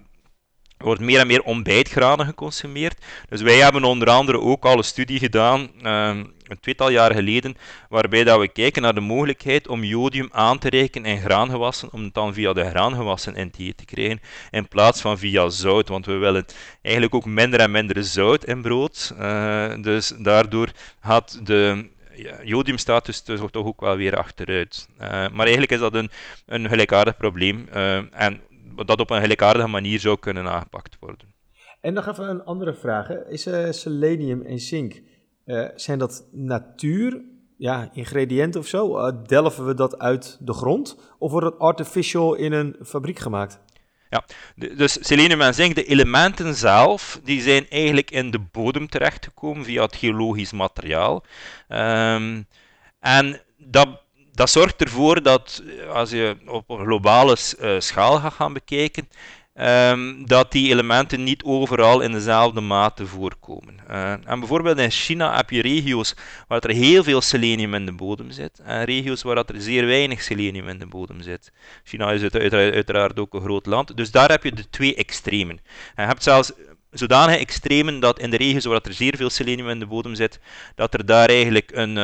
er wordt meer en meer ontbijtgranen geconsumeerd. Dus wij hebben onder andere ook al een studie gedaan, uh, een tweetal jaar geleden, waarbij dat we kijken naar de mogelijkheid om jodium aan te reiken in graangewassen, om het dan via de graangewassen in te te krijgen, in plaats van via zout, want we willen eigenlijk ook minder en minder zout in brood. Uh, dus daardoor gaat de jodiumstatus dus toch ook wel weer achteruit. Uh, maar eigenlijk is dat een, een gelijkaardig probleem. Uh, en dat op een gelijkaardige manier zou kunnen aangepakt worden. En nog even een andere vraag. Is uh, selenium en zink, uh, zijn dat natuur, ja, ingrediënten of zo? Uh, delven we dat uit de grond? Of wordt het artificial in een fabriek gemaakt? Ja, dus selenium en zink, de elementen zelf, die zijn eigenlijk in de bodem terechtgekomen via het geologisch materiaal. Um, en dat dat zorgt ervoor dat als je op een globale uh, schaal gaat gaan bekijken, um, dat die elementen niet overal in dezelfde mate voorkomen. Uh, en bijvoorbeeld in China heb je regio's waar er heel veel selenium in de bodem zit, en regio's waar er zeer weinig selenium in de bodem zit. China is uiteraard, uiteraard ook een groot land, dus daar heb je de twee extremen. En je hebt zelfs zodanige extremen dat in de regio's waar er zeer veel selenium in de bodem zit, dat er daar eigenlijk een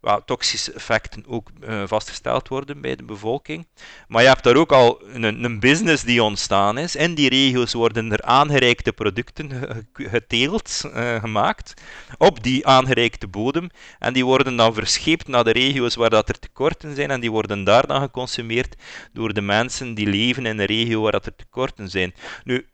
well, toxische effecten ook uh, vastgesteld worden bij de bevolking. Maar je hebt daar ook al een, een, business die ontstaan is. In die regio's worden er aangereikte producten geteeld, uh, gemaakt, op die aangereikte bodem. En die worden dan verscheept naar de regio's waar dat er tekorten zijn. En die worden daar dan geconsumeerd door de mensen die leven in de regio waar dat er tekorten zijn. Nu,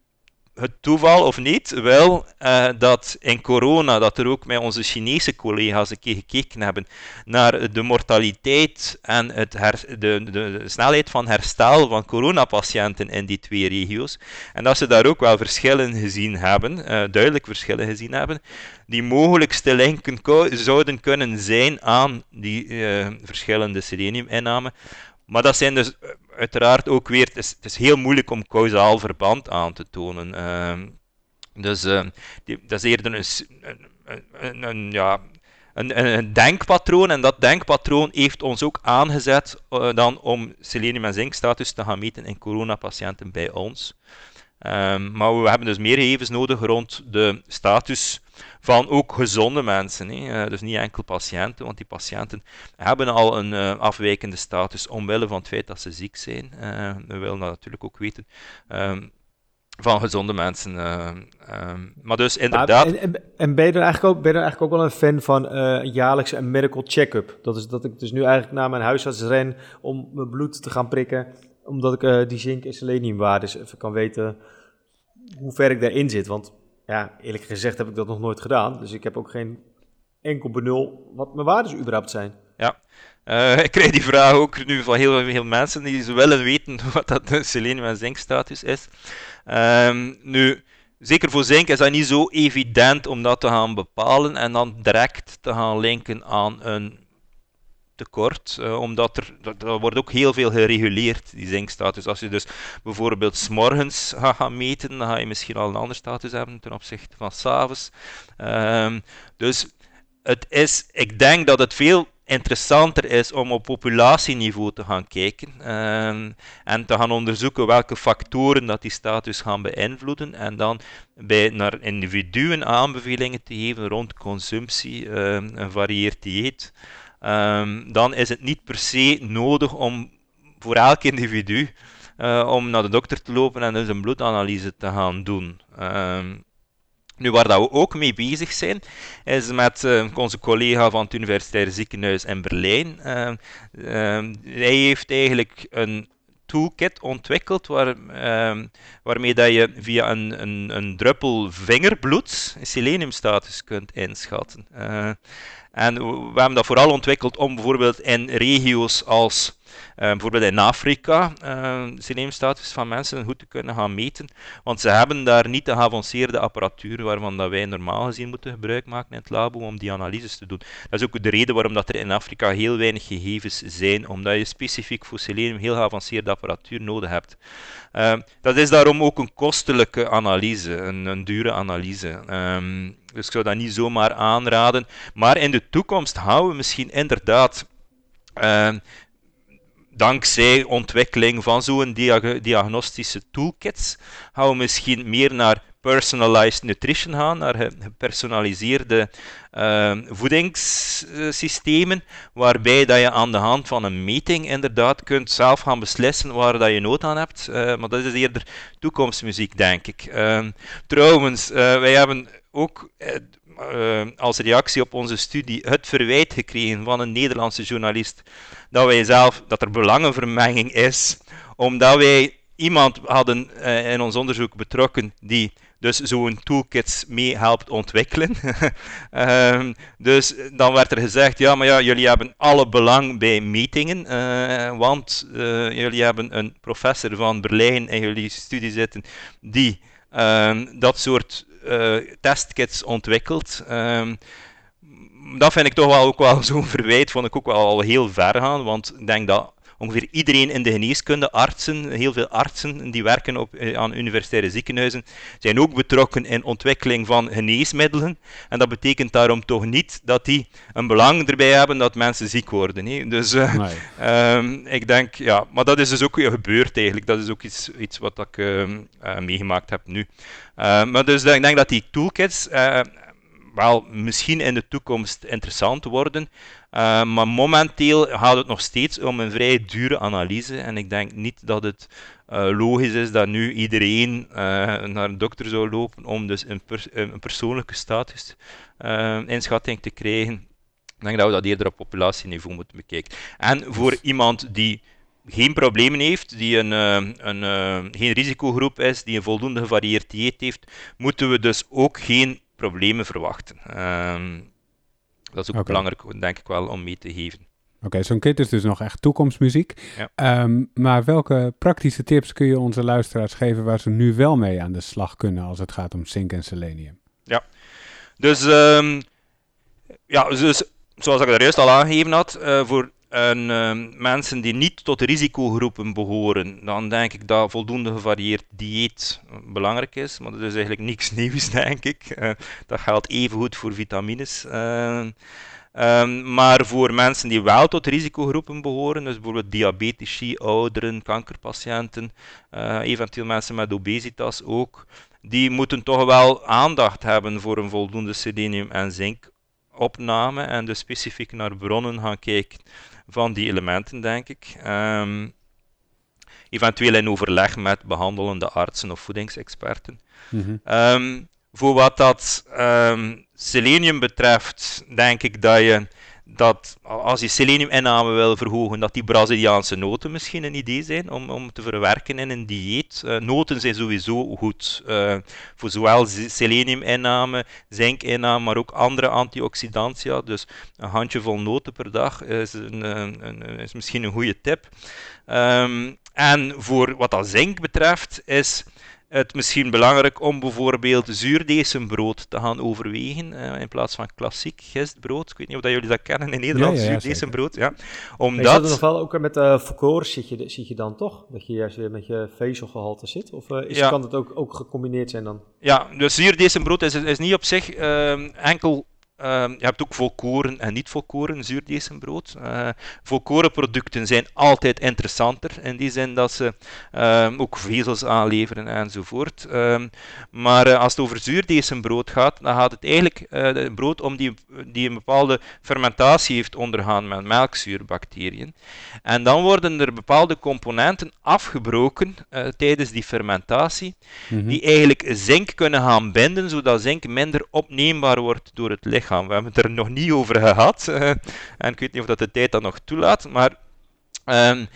het toeval of niet, wel uh, dat in corona, dat er ook met onze Chinese collega's een keer gekeken hebben naar de mortaliteit en het de, de, de, snelheid van herstel van coronapatiënten in die twee regio's. En dat ze daar ook wel verschillen gezien hebben, uh, duidelijk verschillen gezien hebben, die mogelijkste linken zouden kunnen zijn aan die uh, verschillende seleniuminname. Maar dat zijn dus uiteraard ook weer, het is, het is, heel moeilijk om causaal verband aan te tonen. Uh, dus die, dat is eerder een, een, een, ja, een, een, denkpatroon. En dat denkpatroon heeft ons ook aangezet dan om selenium- en zinkstatus te gaan meten in coronapatiënten bij ons. Um, maar we hebben dus meer gegevens nodig rond de status van ook gezonde mensen. Hè. Uh, dus niet enkel patiënten, want die patiënten hebben al een uh, afwijkende status omwille van het feit dat ze ziek zijn. Uh, we willen dat natuurlijk ook weten. Um, van gezonde mensen. Um, maar dus inderdaad. en, en, en, ben, je dan eigenlijk ook, ben je dan eigenlijk ook wel een fan van een jaarlijkse medical check-up? Dat is dat ik dus nu eigenlijk naar mijn huisarts ren om mijn bloed te gaan prikken omdat ik uh, die zink- en seleniumwaardes even kan weten hoe ver ik daarin zit. Want ja, eerlijk gezegd heb ik dat nog nooit gedaan. Dus ik heb ook geen enkel benul wat mijn waardes überhaupt zijn. Ja, uh, [LAUGHS] ik krijg die vraag ook nu van heel veel mensen die willen weten [LAUGHS] wat dat selenium- en zinkstatus is. Um, nu, zeker voor zink is dat niet zo evident om dat te gaan bepalen en dan direct te gaan linken aan een tekort, uh, omdat er, dat, wordt ook heel veel gereguleerd, die zinkstatus. Als je dus bijvoorbeeld s'morgens gaat gaan meten, dan ga je misschien al een andere status hebben ten opzichte van s'avonds. Um, dus het is, ik denk dat het veel interessanter is om op populatieniveau te gaan kijken um, en te gaan onderzoeken welke factoren dat die status gaan beïnvloeden en dan bij naar individuen aanbevelingen te geven rond consumptie, um, een varieerd dieet. Um, dan is het niet per se nodig om voor elk individu uh, om naar de dokter te lopen en dus een bloedanalyse te gaan doen. Um, nu, waar dat we ook mee bezig zijn, is met uh, onze collega van het Universitaire Ziekenhuis in Berlijn. Uh, hij heeft eigenlijk een toolkit ontwikkeld waar, waarmee dat je via een, een, een druppel vingerbloed seleniumstatus kunt inschatten. En we hebben dat vooral ontwikkeld om bijvoorbeeld in regio's als bijvoorbeeld in Afrika uh, seleniumstatus van mensen goed te kunnen gaan meten. Want ze hebben daar niet de geavanceerde apparatuur waarvan dat wij normaal gezien moeten gebruik maken in het labo om die analyses te doen. Dat is ook de reden waarom dat er in Afrika heel weinig gegevens zijn, omdat je specifiek voor selenium heel geavanceerde apparatuur nodig hebt. Uh, dat is daarom ook een kostelijke analyse, een, een dure analyse. Um, dus ik zou dat niet zomaar aanraden. Maar in de toekomst houden we misschien inderdaad. Uh, dankzij ontwikkeling van zo'n diagnostische toolkits gaan we misschien meer naar personalized nutrition gaan, naar gepersonaliseerde uh, voedingssystemen, waarbij dat je aan de hand van een meting inderdaad kunt zelf gaan beslissen waar dat je nood aan hebt. Uh, maar dat is eerder toekomstmuziek, denk ik. Uh, trouwens, eh, wij hebben ook uh, als reactie op onze studie het verwijt gekregen van een Nederlandse journalist dat wij zelf, dat er belangenvermenging is, omdat wij iemand hadden uh, in ons onderzoek betrokken die dus zo'n toolkits mee helpt ontwikkelen. um, [LAUGHS] dus dan werd er gezegd, ja, maar ja, jullie hebben alle belang bij metingen, uh, want jullie hebben een professor van Berlijn in jullie studie zitten die uh, dat soort testkits ontwikkeld. Um, dat vind ik toch wel ook wel zo'n verwijt, vond ik ook wel al heel ver gaan, want ik denk dat ongeveer iedereen in de geneeskunde, artsen, heel veel artsen die werken op, eh, aan universitaire ziekenhuizen, zijn ook betrokken in ontwikkeling van geneesmiddelen. En dat betekent daarom toch niet dat die een belang erbij hebben dat mensen ziek worden. Hè. Dus uh, nee. um, ik denk, ja, maar dat is dus ook gebeurd eigenlijk. Dat is ook iets, iets wat ik uh, meegemaakt heb nu. Maar dus ik denk dat die toolkits wel misschien in de toekomst interessant worden. Uh, maar momenteel gaat het nog steeds om een vrij dure analyse. En ik denk niet dat het uh, logisch is dat nu iedereen uh, naar een dokter zou lopen om dus een, een persoonlijke status inschatting te krijgen. Ik denk dat we dat eerder op populatieniveau moeten bekijken. En voor iemand die geen problemen heeft, die een, een, geen risicogroep is, die een voldoende gevarieerd dieet heeft, moeten we dus ook geen problemen verwachten. Ehm, dat is ook belangrijk, denk ik wel, om mee te geven. Oké, zo'n kit is dus nog echt toekomstmuziek. Ja. Um, maar welke praktische tips kun je onze luisteraars geven waar ze nu wel mee aan de slag kunnen als het gaat om zink en selenium? Ja, dus, um, ja, dus zoals ik daar juist al aangegeven had, uh, voor en uh, mensen die niet tot risicogroepen behoren, dan denk ik dat voldoende gevarieerd dieet belangrijk is. Maar dat is eigenlijk niks [LAUGHS] nieuws, denk ik. Uh, dat geldt evengoed voor vitamines. Uh, Ehm, maar voor mensen die wel tot risicogroepen behoren, dus bijvoorbeeld diabetici, ouderen, kankerpatiënten, uh, eventueel mensen met obesitas ook, die moeten toch wel aandacht hebben voor een voldoende selenium- en zinkopname en dus specifiek naar bronnen gaan kijken van die elementen, denk ik. Um, eventueel in overleg met behandelende artsen of voedingsexperten. Mm voor wat dat um, selenium betreft, denk ik dat je dat als je seleniuminname wil verhogen, dat die Braziliaanse noten misschien een idee zijn om, om te verwerken in een dieet. Uh, noten zijn sowieso goed uh, voor zowel seleniuminname, zinkinname, maar ook andere antioxidantia. Dus een handjevol noten per dag is, een, een, is misschien een goede tip. Um, en voor wat dat zink betreft is het misschien belangrijk om bijvoorbeeld zuurdesembrood te gaan overwegen uh, in plaats van klassiek gistbrood. Ik weet niet of dat jullie dat kennen in Nederland, ja, ja, zuurdesembrood. Ja. Omdat... Is dat in geval ook met uh, volkoren zit je, zit je dan toch? Dat je juist weer met je vezelgehalte zit? Of uh, is, kan het ook, ook gecombineerd zijn dan? Ja, dus zuurdesembrood is, is niet op zich ehm, enkel Ehm, je hebt ook volkoren en niet volkoren zuurdesembrood. Uh, volkoren producten zijn altijd interessanter in die zin dat ze ehm, ook vezels aanleveren enzovoort. Um, maar uh, als het over zuurdesembrood gaat, dan gaat het eigenlijk uh, brood om die, die een bepaalde fermentatie heeft ondergaan met melkzuurbacteriën. En dan worden er bepaalde componenten afgebroken tijdens die fermentatie, mm die eigenlijk zink kunnen gaan binden, zodat zink minder opneembaar wordt door het lichaam. We hebben het er nog niet over gehad. Uh, [LAUGHS] en ik weet niet of dat de tijd dat nog toelaat. Maar um,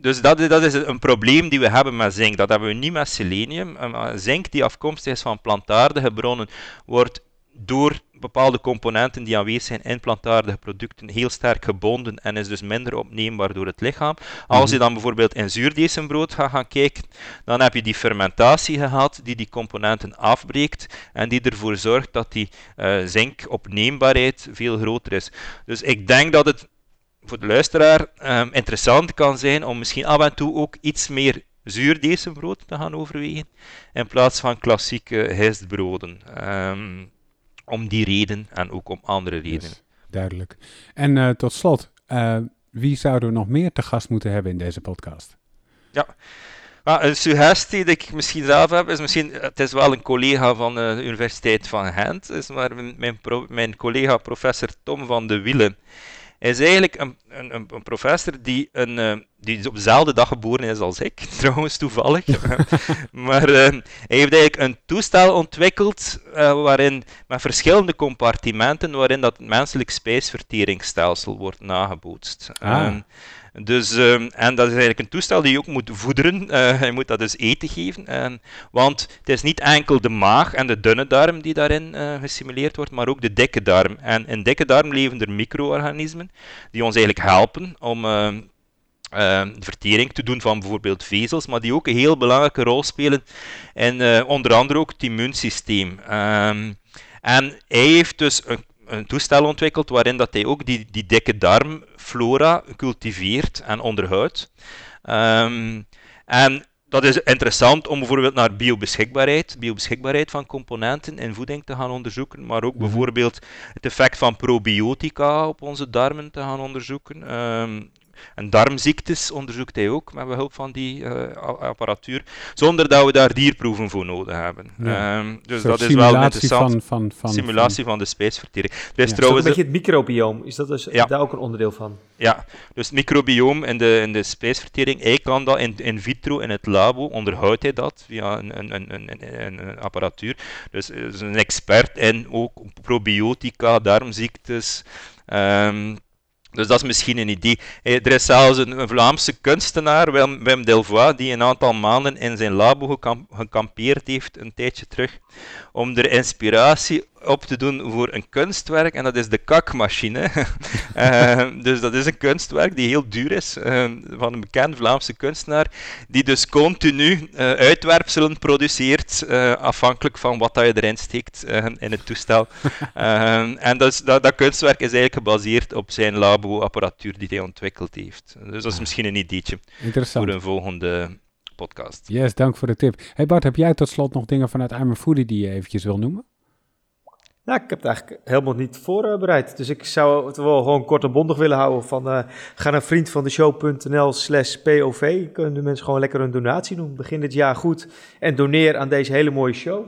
dus dat, dat, is een probleem die we hebben met zink. Dat hebben we niet met selenium. Zink die afkomstig is van plantaardige bronnen, wordt door bepaalde componenten die aanwezig zijn in plantaardige producten heel sterk gebonden en is dus minder opneembaar door het lichaam. Als mhm. je dan bijvoorbeeld in zuurdesembrood gaat gaan kijken, dan heb je die fermentatie gehad die die componenten afbreekt en die ervoor zorgt dat die uh, zinkopneembaarheid veel groter is. Dus ik denk dat het voor de luisteraar um, interessant kan zijn om misschien af en toe ook iets meer zuurdesembrood te gaan overwegen in plaats van klassieke histbroden. Um, om die reden en ook om andere redenen. duidelijk. En uh, tot slot, uh, wie zouden we nog meer te gast moeten hebben in deze podcast? Ja, maar een suggestie die ik misschien zelf heb, is misschien, het is wel een collega van de Universiteit van Gent, is maar mijn, pro, mijn collega professor Tom van de Wielen hij is eigenlijk een, een, een professor die, een, uh, die op dezelfde dag geboren is als ik, [LAUGHS] trouwens toevallig. [LAUGHS] maar uh, hij heeft eigenlijk een toestel ontwikkeld uh, waarin, met verschillende compartimenten waarin dat menselijk spijsverteringsstelsel wordt nagebootst. Ah. Dus, uh, en dat is eigenlijk een toestel die je ook moet voederen. Uh, je moet dat dus eten geven. Uh, want het is niet enkel de maag en de dunne darm die daarin uh, gesimuleerd wordt, maar ook de dikke darm. En in dikke darm leven er micro-organismen die ons eigenlijk helpen om ehm, ehm, de vertering te doen van bijvoorbeeld vezels, maar die ook een heel belangrijke rol spelen in onder andere ook het immuunsysteem. en hij heeft dus een een toestel ontwikkeld waarin dat hij ook die, die dikke darmflora cultiveert en onderhoudt. Um, en dat is interessant om bijvoorbeeld naar biobeschikbaarheid, biobeschikbaarheid van componenten in voeding te gaan onderzoeken, maar ook mhm. bijvoorbeeld het effect van probiotica op onze darmen te gaan onderzoeken. Um, en darmziektes onderzoekt hij ook met behulp van die uh, apparatuur, zonder dat we daar dierproeven voor nodig hebben. Ja. Um, dus dat is wel interessant. Van, van, van, simulatie van de spijsvertering. Er is ja. trouwens een beetje het microbioom, is dat dus ja. daar ook een onderdeel van? Ja, dus het microbioom in de, in de spijsvertering, hij kan dat in, in vitro, in het labo, onderhoudt hij dat via een, een, een, een, een apparatuur. Dus is een expert in ook probiotica, darmziektes. Um, dus dat is misschien een idee. Er is zelfs een Vlaamse kunstenaar, Wim Delvoye, die een aantal maanden in zijn labo gekampeerd heeft, een tijdje terug, om er inspiratie op te doen voor een kunstwerk, en dat is de kakmachine. uh, [LAUGHS] dus dat is een kunstwerk die heel duur is, uh, van een bekend Vlaamse kunstenaar, die dus continu uh, uitwerpselen produceert, afhankelijk van wat dat je erin steekt in het toestel. [LAUGHS] en dat, dat, dat, kunstwerk is eigenlijk gebaseerd op zijn labo-apparatuur die hij ontwikkeld heeft. Dus dat is misschien een ideetje voor een volgende podcast. Yes, dank voor de tip. Hey Bart, heb jij tot slot nog dingen vanuit I'm Foodie die je eventjes wil noemen? Nou, ik heb het eigenlijk helemaal niet voorbereid. Dus ik zou het wel gewoon kort en bondig willen houden. Van, uh, ga naar vriendvandeshow.nl slash POV. Kunnen de mensen gewoon lekker een donatie doen. Begin dit jaar goed en doneer aan deze hele mooie show.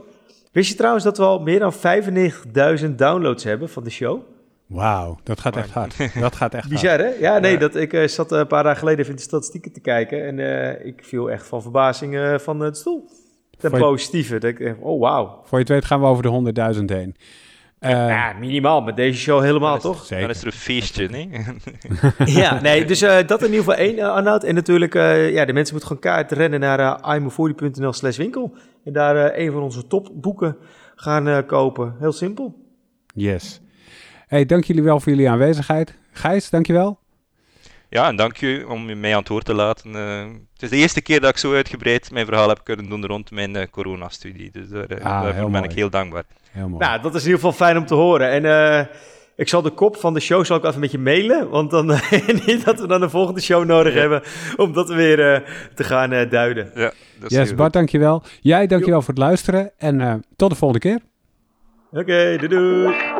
Wist je trouwens dat we al meer dan 95.000 downloads hebben van de show? Wauw, dat gaat echt hard. Dat gaat echt [LAUGHS] Bizar, hè? Ja, nee, Dat, ik uh, zat een paar dagen geleden even in de statistieken te kijken. En uh, ik viel echt van verbazing van het stoel. Ten positieve. Dat ik, oh, wauw. Voor je het weet gaan we over de 100.000 heen. Uh, ja, minimaal. Met deze show helemaal, toch? Zeker. Dan is er een feestje, nee? [LAUGHS] ja, nee, dus uh, dat in ieder geval één, uh, Arnoud. En natuurlijk, ja, de mensen moeten gewoon kaart rennen naar uh, slash winkel. En daar een van onze topboeken gaan kopen. Heel simpel. Yes. Hey, dank jullie wel voor jullie aanwezigheid. Gijs, dankjewel. Ja, en dank je om je mij aan het woord te laten. Uh, het is de eerste keer dat ik zo uitgebreid mijn verhaal heb kunnen doen rond mijn uh, coronastudie. Dus daar, uh, ah, daarvoor ben ik heel dankbaar. Heel mooi. Nou, dat is in ieder geval fijn om te horen. En ik zal de kop van de show zal ik even met je mailen. Want dan [LAUGHS] niet dat we dan een volgende show nodig ja. hebben om dat weer te gaan duiden. Ja, dat is yes, Bart, dankjewel. Jij, dankjewel jo. voor het luisteren. En tot de volgende keer. Oké, okay, doei doei.